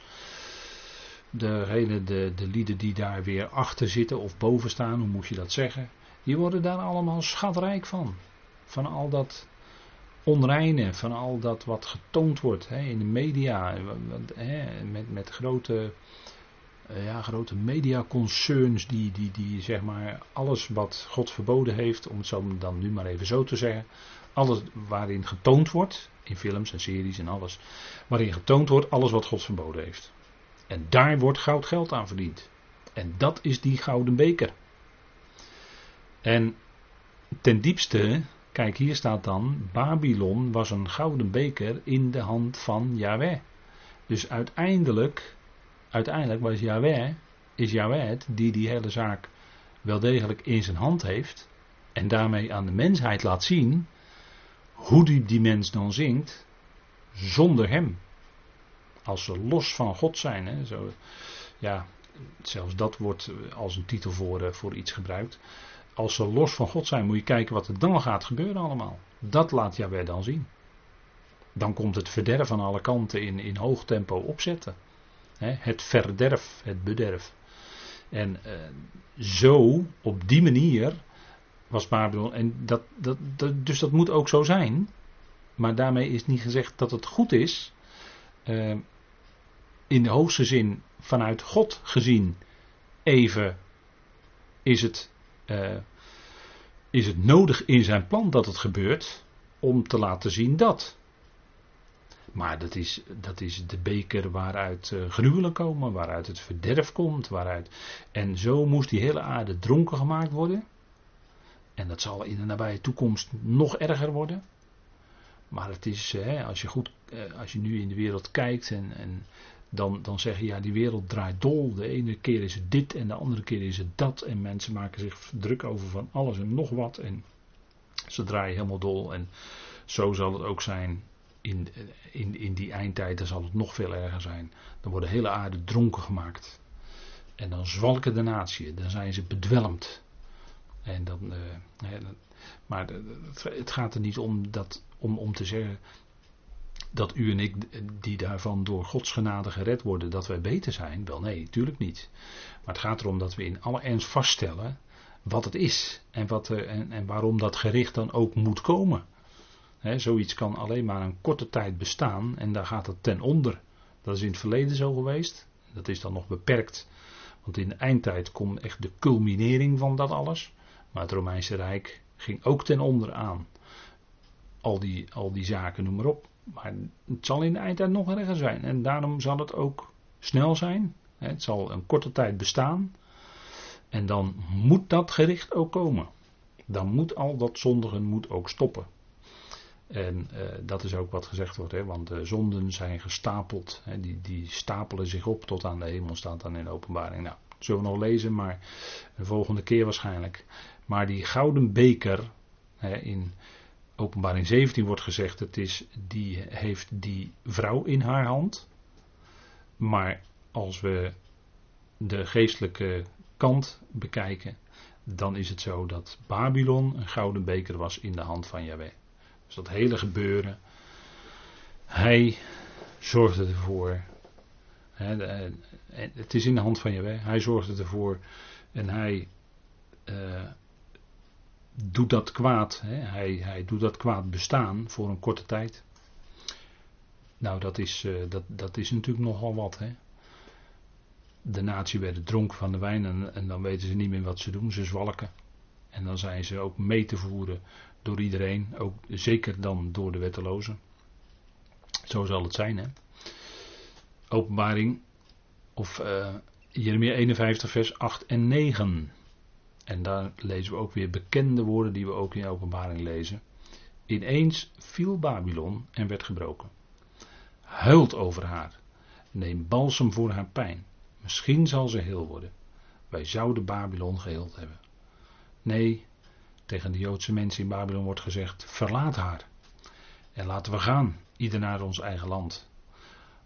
de, de, de lieden die daar weer achter zitten of boven staan, hoe moet je dat zeggen. Die worden daar allemaal schatrijk van. Van al dat onreine, van al dat wat getoond wordt hè, in de media. Hè, met, met grote uh, ja, grote mediaconcerns die, die, die zeg maar alles wat God verboden heeft, om het zo dan nu maar even zo te zeggen, alles waarin getoond wordt, in films en series en alles, waarin getoond wordt alles wat God verboden heeft. En daar wordt goud geld aan verdiend. En dat is die gouden beker. En ten diepste, kijk hier staat dan, Babylon was een gouden beker in de hand van Yahweh. Dus uiteindelijk uiteindelijk was Yahweh, is Yahweh het die die hele zaak wel degelijk in zijn hand heeft. En daarmee aan de mensheid laat zien hoe die, die mens dan zingt zonder hem. Als ze los van God zijn. Hè, zo, ja, zelfs dat wordt als een titel voor, eh, voor iets gebruikt. Als ze los van God zijn, moet je kijken wat er dan gaat gebeuren allemaal. Dat laat Yahweh dan zien. Dan komt het verderf aan alle kanten in, in hoog tempo opzetten het verderf, het bederf. En uh, zo, op die manier, was Babylon. En dat, dat, dat, dus dat moet ook zo zijn. Maar daarmee is niet gezegd dat het goed is. Uh, in de hoogste zin, vanuit God gezien, even is het, uh, is het nodig in zijn plan dat het gebeurt. Om te laten zien dat. Maar dat is, dat is de beker waaruit uh, gruwelen komen, waaruit het verderf komt. Waaruit... En zo moest die hele aarde dronken gemaakt worden. En dat zal in de nabije toekomst nog erger worden. Maar het is, hè, als, je goed, eh, als je nu in de wereld kijkt en, en dan, dan zeg je ja, die wereld draait dol. De ene keer is het dit en de andere keer is het dat. En mensen maken zich druk over van alles en nog wat. En ze draaien helemaal dol. En zo zal het ook zijn in, in, in die eindtijd zal het nog veel erger zijn. Dan wordt de hele aarde dronken gemaakt. En dan zwalken de natie, dan zijn ze bedwelmd. En dan, uh, maar het gaat er niet om, dat, om, om te zeggen dat u en ik, die daarvan door Gods genade gered worden, dat wij beter zijn. Wel nee, natuurlijk niet. Maar het gaat erom dat we in alle ernst vaststellen wat het is. En, wat er, en, en waarom dat gericht dan ook moet komen. zoiets kan alleen maar een korte tijd bestaan en daar gaat het ten onder. Dat is in het verleden zo geweest. Dat is dan nog beperkt. Want in de eindtijd komt echt de culminering van dat alles. Maar het Romeinse Rijk ging ook ten onder aan. Al die, al die zaken, noem maar op. Maar het zal in de eindtijd nog erger zijn. En daarom zal het ook snel zijn. Het zal een korte tijd bestaan. En dan moet dat gericht ook komen. Dan moet al dat zondigen moet ook stoppen. En uh, dat is ook wat gezegd wordt, hè, want de zonden zijn gestapeld. Hè, die, die stapelen zich op tot aan de hemel, staat dan in de openbaring. Nou, zullen we nog lezen, maar de volgende keer waarschijnlijk. Maar die gouden beker, hè, in openbaring 17 wordt gezegd, het is, die heeft die vrouw in haar hand. Maar als we de geestelijke kant bekijken, dan is het zo dat Babylon een gouden beker was in de hand van Yahweh. Dus dat hele gebeuren. Hij zorgde ervoor. Het is in de hand van Yahweh. Hij zorgde ervoor. En hij uh, doet dat kwaad. Hè, hij, hij doet dat kwaad bestaan voor een korte tijd. Nou, dat is, uh, dat, dat is natuurlijk nogal wat. Hè. De natie werd dronken van de wijn en, en dan weten ze niet meer wat ze doen. Ze zwalken. En dan zijn ze ook mee te voeren door iedereen, ook zeker dan door de wettelozen. Zo zal het zijn, hè. Openbaring, of uh, Jeremia 51, vers 8 en 9. En daar lezen we ook weer bekende woorden die we ook in openbaring lezen. Ineens viel Babylon en werd gebroken. Huilt over haar. Neem balsem voor haar pijn. Misschien zal ze heel worden. Wij zouden Babylon geheeld hebben. Nee, tegen de Joodse mensen in Babylon wordt gezegd: verlaat haar. En laten we gaan, ieder naar ons eigen land.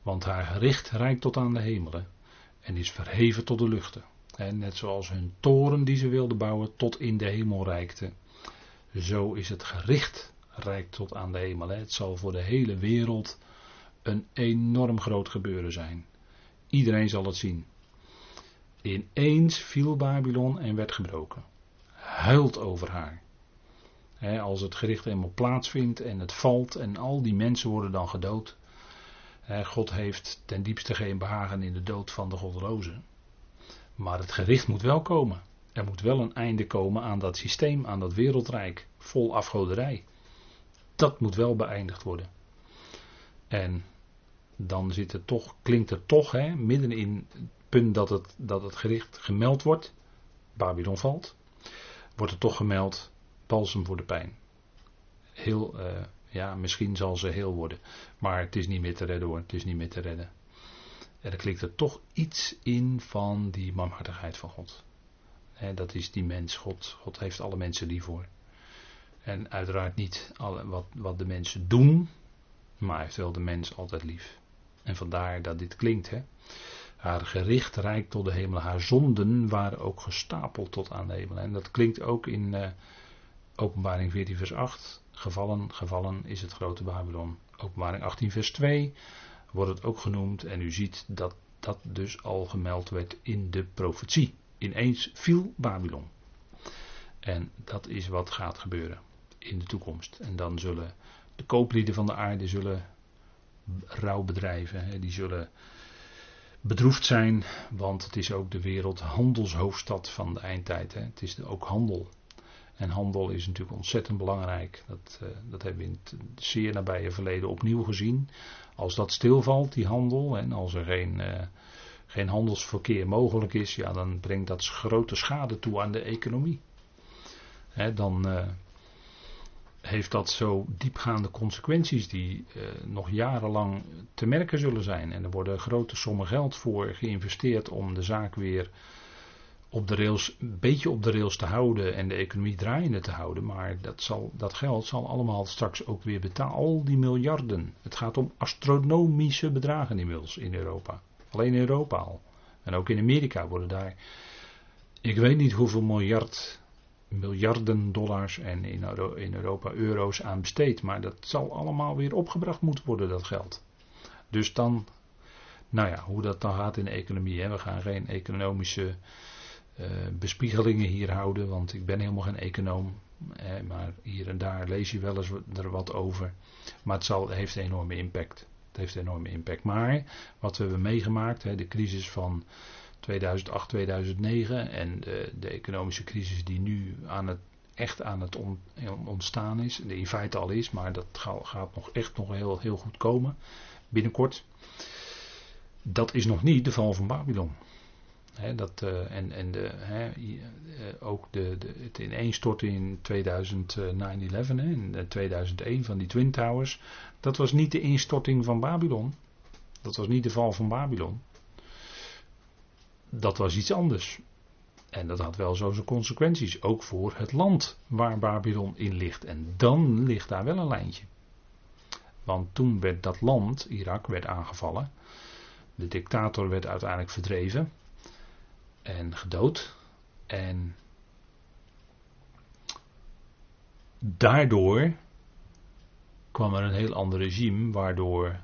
Want haar gericht reikt tot aan de hemelen en is verheven tot de luchten. Net zoals hun toren die ze wilden bouwen tot in de hemel reikte. Zo is het gericht reikt tot aan de hemel. Het zal voor de hele wereld een enorm groot gebeuren zijn. Iedereen zal het zien. Ineens viel Babylon en werd gebroken huilt over haar. als het gericht eenmaal plaatsvindt en het valt en al die mensen worden dan gedood. God heeft ten diepste geen behagen in de dood van de goddelozen. Maar het gericht moet wel komen. Er moet wel een einde komen aan dat systeem, aan dat wereldrijk, vol afgoderij. Dat moet wel beëindigd worden. En dan zit het toch, klinkt het toch, hè, midden in het punt dat het, dat het gericht gemeld wordt. Babylon valt wordt er toch gemeld, balsem voor de pijn. Heel, uh, ja, misschien zal ze heel worden, maar het is niet meer te redden hoor, het is niet meer te redden. Er klikt er toch iets in van die barmhartigheid van God. dat is die mens, God, God heeft alle mensen lief voor. En uiteraard niet wat, wat de mensen doen, maar hij heeft wel de mens altijd lief. En vandaar dat dit klinkt, hè. Haar gericht reikt tot de hemel. Haar zonden waren ook gestapeld tot aan de hemel. En dat klinkt ook in uh, Openbaring 14, vers 8. Gevallen, gevallen is het grote Babylon. Openbaring 18, vers 2 wordt het ook genoemd. En u ziet dat dat dus al gemeld werd in de profetie. Ineens viel Babylon. En dat is wat gaat gebeuren in de toekomst. En dan zullen de kooplieden van de aarde zullen rouw bedrijven. Die zullen bedroefd zijn, want het is ook de wereldhandelshoofdstad van de eindtijd. Hè. Het is ook handel. En handel is natuurlijk ontzettend belangrijk. Dat, uh, dat hebben we in het zeer nabije verleden opnieuw gezien. Als dat stilvalt, die handel, en als er geen, uh, geen handelsverkeer mogelijk is, ja, dan brengt dat grote schade toe aan de economie. Hè, dan, uh, heeft dat zo diepgaande consequenties die nog jarenlang te merken zullen zijn. En er worden grote sommen geld voor geïnvesteerd om de zaak weer op de rails, een beetje op de rails te houden en de economie draaiende te houden. Maar dat, zal, dat geld zal allemaal straks ook weer betalen. Al die miljarden. Het gaat om astronomische bedragen inmiddels in Europa. Alleen in Europa al. En ook in Amerika worden daar. Ik weet niet hoeveel miljard miljarden dollars en in, in Europa euro's aan besteed. Maar dat zal allemaal weer opgebracht moeten worden, dat geld. Dus dan, nou ja, hoe dat dan gaat in de economie. Hè? We gaan geen economische bespiegelingen hier houden, want ik ben helemaal geen econoom. maar hier en daar lees je wel eens er wat over. Maar het zal, heeft een enorme impact. Het heeft enorme impact. Maar wat we hebben meegemaakt, de crisis van 2008, 2009 en de, de economische crisis die nu aan het, echt aan het ontstaan is, in feite al is, maar dat gaat nog echt nog heel, heel goed komen binnenkort. Dat is nog niet de val van Babylon dat, uh, en en de, uh, ook de, de, het ineenstorten in 2011, in 2001 van die Twin Towers. Dat was niet de instorting van Babylon. Dat was niet de val van Babylon. Dat was iets anders. En dat had wel zo zijn consequenties. Ook voor het land waar Babylon in ligt. En dan ligt daar wel een lijntje. Want toen werd dat land, Irak, werd aangevallen. De dictator werd uiteindelijk verdreven en gedood. En daardoor kwam er een heel ander regime, waardoor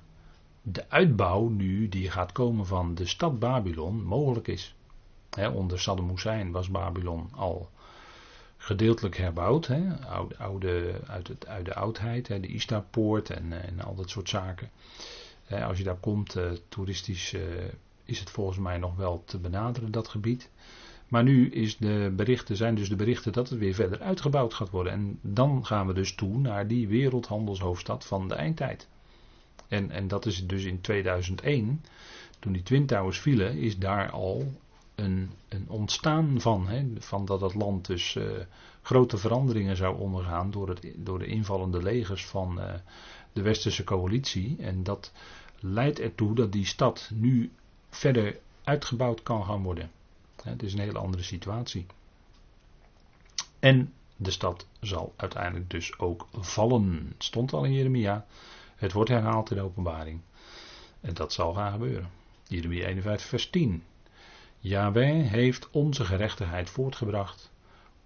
de uitbouw nu die gaat komen van de stad Babylon mogelijk is. onder Saddam Hussein was Babylon al gedeeltelijk herbouwd, oude, oude, uit, het, uit de oudheid, de Istarpoort en, en al dat soort zaken. als je daar komt, uh, toeristisch is het volgens mij nog wel te benaderen, dat gebied. Maar nu is de berichten, zijn dus de berichten dat het weer verder uitgebouwd gaat worden. En dan gaan we dus toe naar die wereldhandelshoofdstad van de eindtijd. En, en dat is dus in 2001, toen die Twin Towers vielen, is daar al een, een ontstaan van. Hè, van dat het land dus uh, grote veranderingen zou ondergaan door, het, door de invallende legers van uh, de westerse coalitie. En dat leidt ertoe dat die stad nu verder uitgebouwd kan gaan worden. Het is een hele andere situatie. En de stad zal uiteindelijk dus ook vallen. Het stond al in Jeremia. Het wordt herhaald in de openbaring. En dat zal gaan gebeuren. Jeremia 51 vers 10. Yahweh heeft onze gerechtigheid voortgebracht.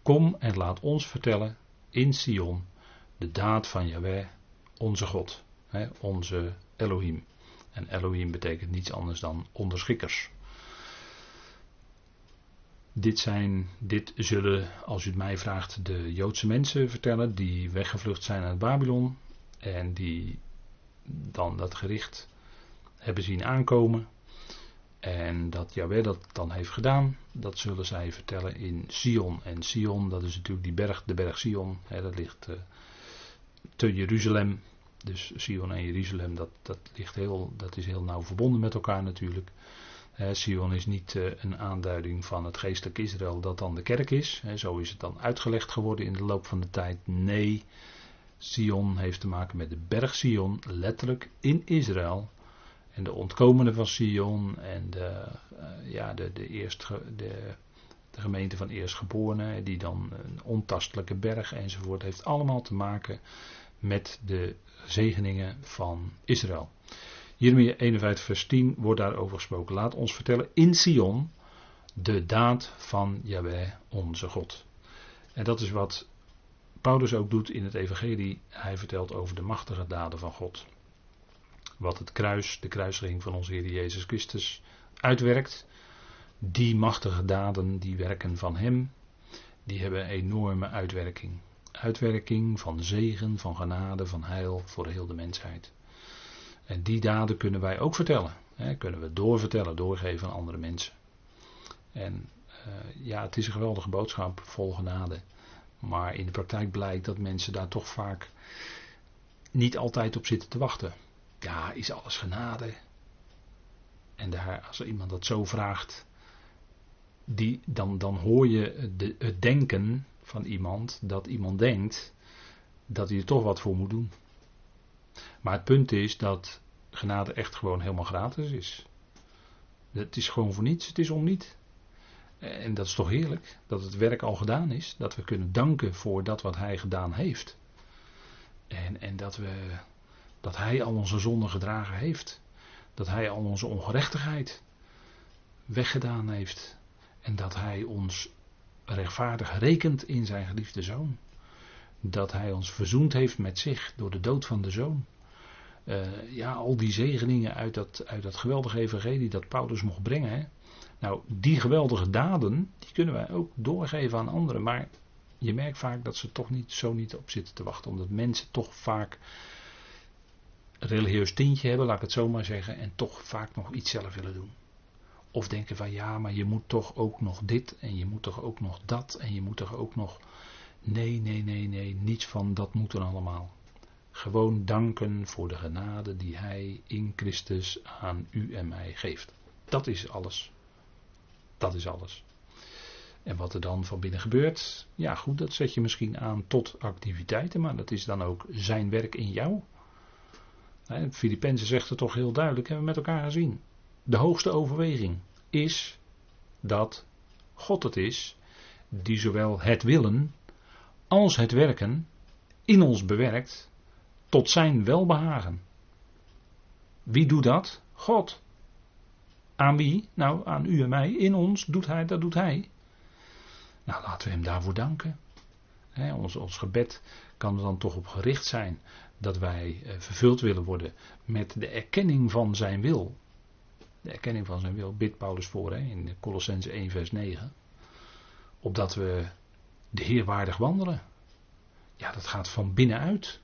Kom en laat ons vertellen in Sion de daad van Yahweh, onze God, onze Elohim. En Elohim betekent niets anders dan onderschikkers. Dit, zijn, dit zullen, als u het mij vraagt, de Joodse mensen vertellen die weggevlucht zijn uit Babylon en die dan dat gericht hebben zien aankomen. En dat Yahweh dat dan heeft gedaan, dat zullen zij vertellen in Sion. En Sion, dat is natuurlijk die berg, de berg Sion, hè, dat ligt uh, te Jeruzalem. Dus Sion en Jeruzalem, dat, dat, ligt heel, dat is heel nauw verbonden met elkaar natuurlijk. Sion is niet uh, een aanduiding van het geestelijk Israël dat dan de kerk is. zo is het dan uitgelegd geworden in de loop van de tijd. Nee, Sion heeft te maken met de berg Sion, letterlijk in Israël. En de ontkomende van Sion en de, uh, ja, de, de, de, de gemeente van eerstgeborenen, die dan een ontastelijke berg enzovoort, heeft allemaal te maken met de zegeningen van Israël. Jeremia 51 vers 10 wordt daarover gesproken. Laat ons vertellen in Sion de daad van Yahweh onze God. En dat is wat Paulus ook doet in het evangelie. Hij vertelt over de machtige daden van God. Wat het kruis, de kruising van onze Heer Jezus Christus uitwerkt. Die machtige daden, die werken van Hem, die hebben enorme uitwerking uitwerking van zegen, van genade, van heil voor heel de mensheid. En die daden kunnen wij ook vertellen. Hè, kunnen we doorvertellen, doorgeven aan andere mensen. En uh, ja, het is een geweldige boodschap, vol genade. Maar in de praktijk blijkt dat mensen daar toch vaak niet altijd op zitten te wachten. Ja, is alles genade? En daar, als iemand dat zo vraagt, die, dan, dan hoor je het denken van iemand dat iemand denkt dat hij er toch wat voor moet doen. Maar het punt is dat genade echt gewoon helemaal gratis is. Het is gewoon voor niets, het is om niet. En dat is toch heerlijk, dat het werk al gedaan is. Dat we kunnen danken voor dat wat hij gedaan heeft. En, en dat, we, dat hij al onze zonden gedragen heeft. Dat hij al onze ongerechtigheid weggedaan heeft. En dat hij ons rechtvaardig rekent in zijn geliefde zoon. Dat hij ons verzoend heeft met zich door de dood van de zoon. Uh, ja, al die zegeningen uit dat, uit dat geweldige evangelie dat Paulus mocht brengen. Nou, die geweldige daden, die kunnen wij ook doorgeven aan anderen. Maar je merkt vaak dat ze toch niet, zo niet op zitten te wachten. Omdat mensen toch vaak religieus tintje hebben, laat ik het zo maar zeggen. En toch vaak nog iets zelf willen doen. Of denken van ja, maar je moet toch ook nog dit. En je moet toch ook nog dat. En je moet toch ook nog. Nee, nee, nee, nee. Niets van dat moeten allemaal. Gewoon danken voor de genade die Hij in Christus aan u en mij geeft. Dat is alles. Dat is alles. En wat er dan van binnen gebeurt, ja goed, dat zet je misschien aan tot activiteiten, maar dat is dan ook zijn werk in jou. Filippenzen zegt het toch heel duidelijk, hebben we met elkaar gezien. De hoogste overweging is dat God het is die zowel het willen als het werken in ons bewerkt tot zijn welbehagen. Wie doet dat? God. Aan wie? Nou, aan u en mij. In ons doet hij, dat doet hij. Nou, laten we hem daarvoor danken. ons, ons gebed kan er dan toch op gericht zijn dat wij eh, vervuld willen worden met de erkenning van zijn wil. De erkenning van zijn wil bidt Paulus voor in Colossense 1 vers 9. Opdat we de Heer waardig wandelen. Ja, dat gaat van binnenuit.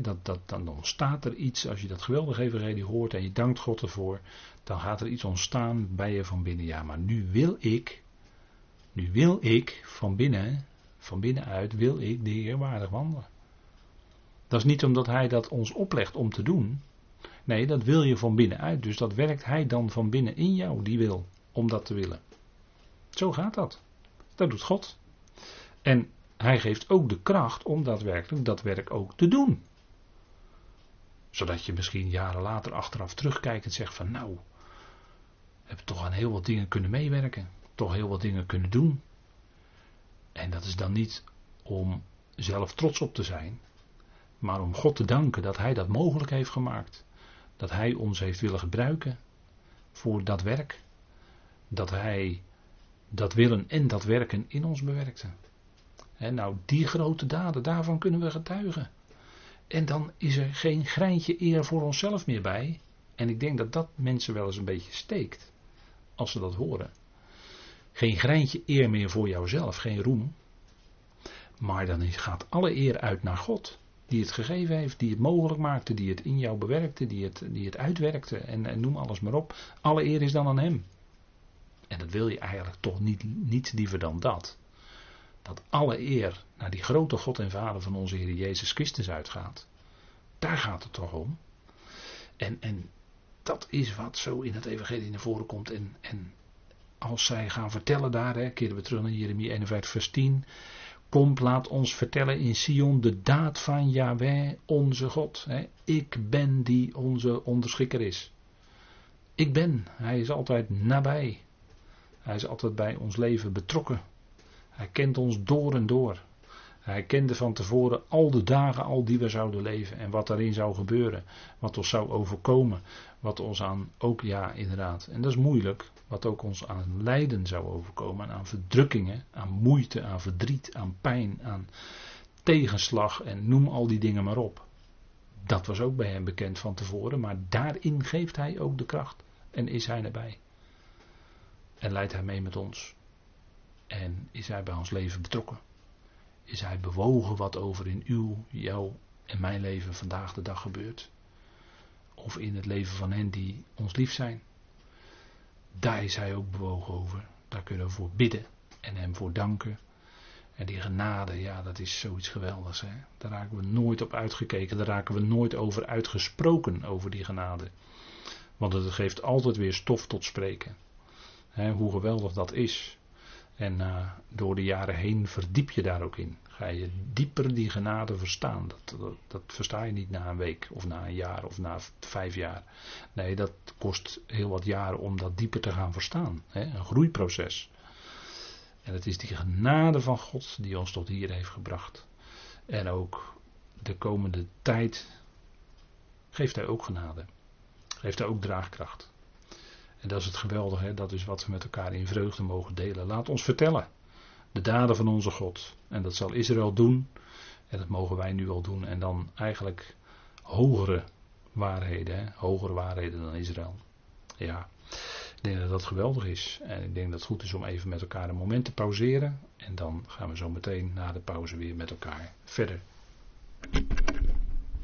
Dat, dat, dan ontstaat er iets, als je dat geweldige evangelie hoort en je dankt God ervoor, dan gaat er iets ontstaan bij je van binnen. Ja, maar nu wil ik, nu wil ik van binnen, van binnenuit, wil ik de Heer waardig wandelen. Dat is niet omdat Hij dat ons oplegt om te doen. Nee, dat wil je van binnenuit. Dus dat werkt Hij dan van binnen in jou, die wil, om dat te willen. Zo gaat dat. Dat doet God. En Hij geeft ook de kracht om daadwerkelijk dat werk ook te doen zodat je misschien jaren later achteraf terugkijkt en zegt van nou, heb toch aan heel wat dingen kunnen meewerken. Toch heel wat dingen kunnen doen. En dat is dan niet om zelf trots op te zijn. Maar om God te danken dat Hij dat mogelijk heeft gemaakt. Dat Hij ons heeft willen gebruiken voor dat werk. Dat Hij dat willen en dat werken in ons bewerkte. En nou, die grote daden, daarvan kunnen we getuigen. En dan is er geen greintje eer voor onszelf meer bij. En ik denk dat dat mensen wel eens een beetje steekt. Als ze dat horen. Geen greintje eer meer voor jouzelf, geen roem. Maar dan gaat alle eer uit naar God. Die het gegeven heeft, die het mogelijk maakte, die het in jou bewerkte, die het, die het uitwerkte. En, noem alles maar op. Alle eer is dan aan Hem. En dat wil je eigenlijk toch niet, niet liever dan dat dat alle eer naar die grote God en Vader van onze Heer Jezus Christus uitgaat. Daar gaat het toch om. En, en dat is wat zo in het Evangelie naar voren komt. En, en als zij gaan vertellen daar, hè, keren we terug naar Jeremie 51 vers 10. Komt, laat ons vertellen in Sion de daad van Yahweh, onze God. Ik ben die onze onderschikker is. Ik ben, hij is altijd nabij. Hij is altijd bij ons leven betrokken. Hij kent ons door en door. Hij kende van tevoren al de dagen al die we zouden leven en wat daarin zou gebeuren, wat ons zou overkomen, wat ons aan, ook ja inderdaad, en dat is moeilijk, wat ook ons aan lijden zou overkomen, aan verdrukkingen, aan moeite, aan verdriet, aan pijn, aan tegenslag en noem al die dingen maar op. Dat was ook bij hem bekend van tevoren, maar daarin geeft hij ook de kracht en is hij erbij. En leidt hij mee met ons. En is hij bij ons leven betrokken? Is hij bewogen wat over in uw, jouw en mijn leven vandaag de dag gebeurt? Of in het leven van hen die ons lief zijn? Daar is hij ook bewogen over. Daar kunnen we voor bidden en hem voor danken. En die genade, ja, dat is zoiets geweldigs. Hè? Daar raken we nooit op uitgekeken. Daar raken we nooit over uitgesproken, over die genade. Want het geeft altijd weer stof tot spreken. Hoe geweldig dat is. En uh, door de jaren heen verdiep je daar ook in. Ga je dieper die genade verstaan. Dat, dat, dat, versta je niet na een week of na een jaar of na vijf jaar. Nee, dat kost heel wat jaren om dat dieper te gaan verstaan. Hè? Een groeiproces. En het is die genade van God die ons tot hier heeft gebracht. En ook de komende tijd geeft hij ook genade. Geeft hij ook draagkracht. En dat is het geweldige, dat is wat we met elkaar in vreugde mogen delen. Laat ons vertellen de daden van onze God. En dat zal Israël doen. En dat mogen wij nu al doen. En dan eigenlijk hogere waarheden, hè? hogere waarheden dan Israël. Ja. Ik denk dat dat geweldig is. En ik denk dat het goed is om even met elkaar een moment te pauzeren. En dan gaan we zo meteen na de pauze weer met elkaar verder.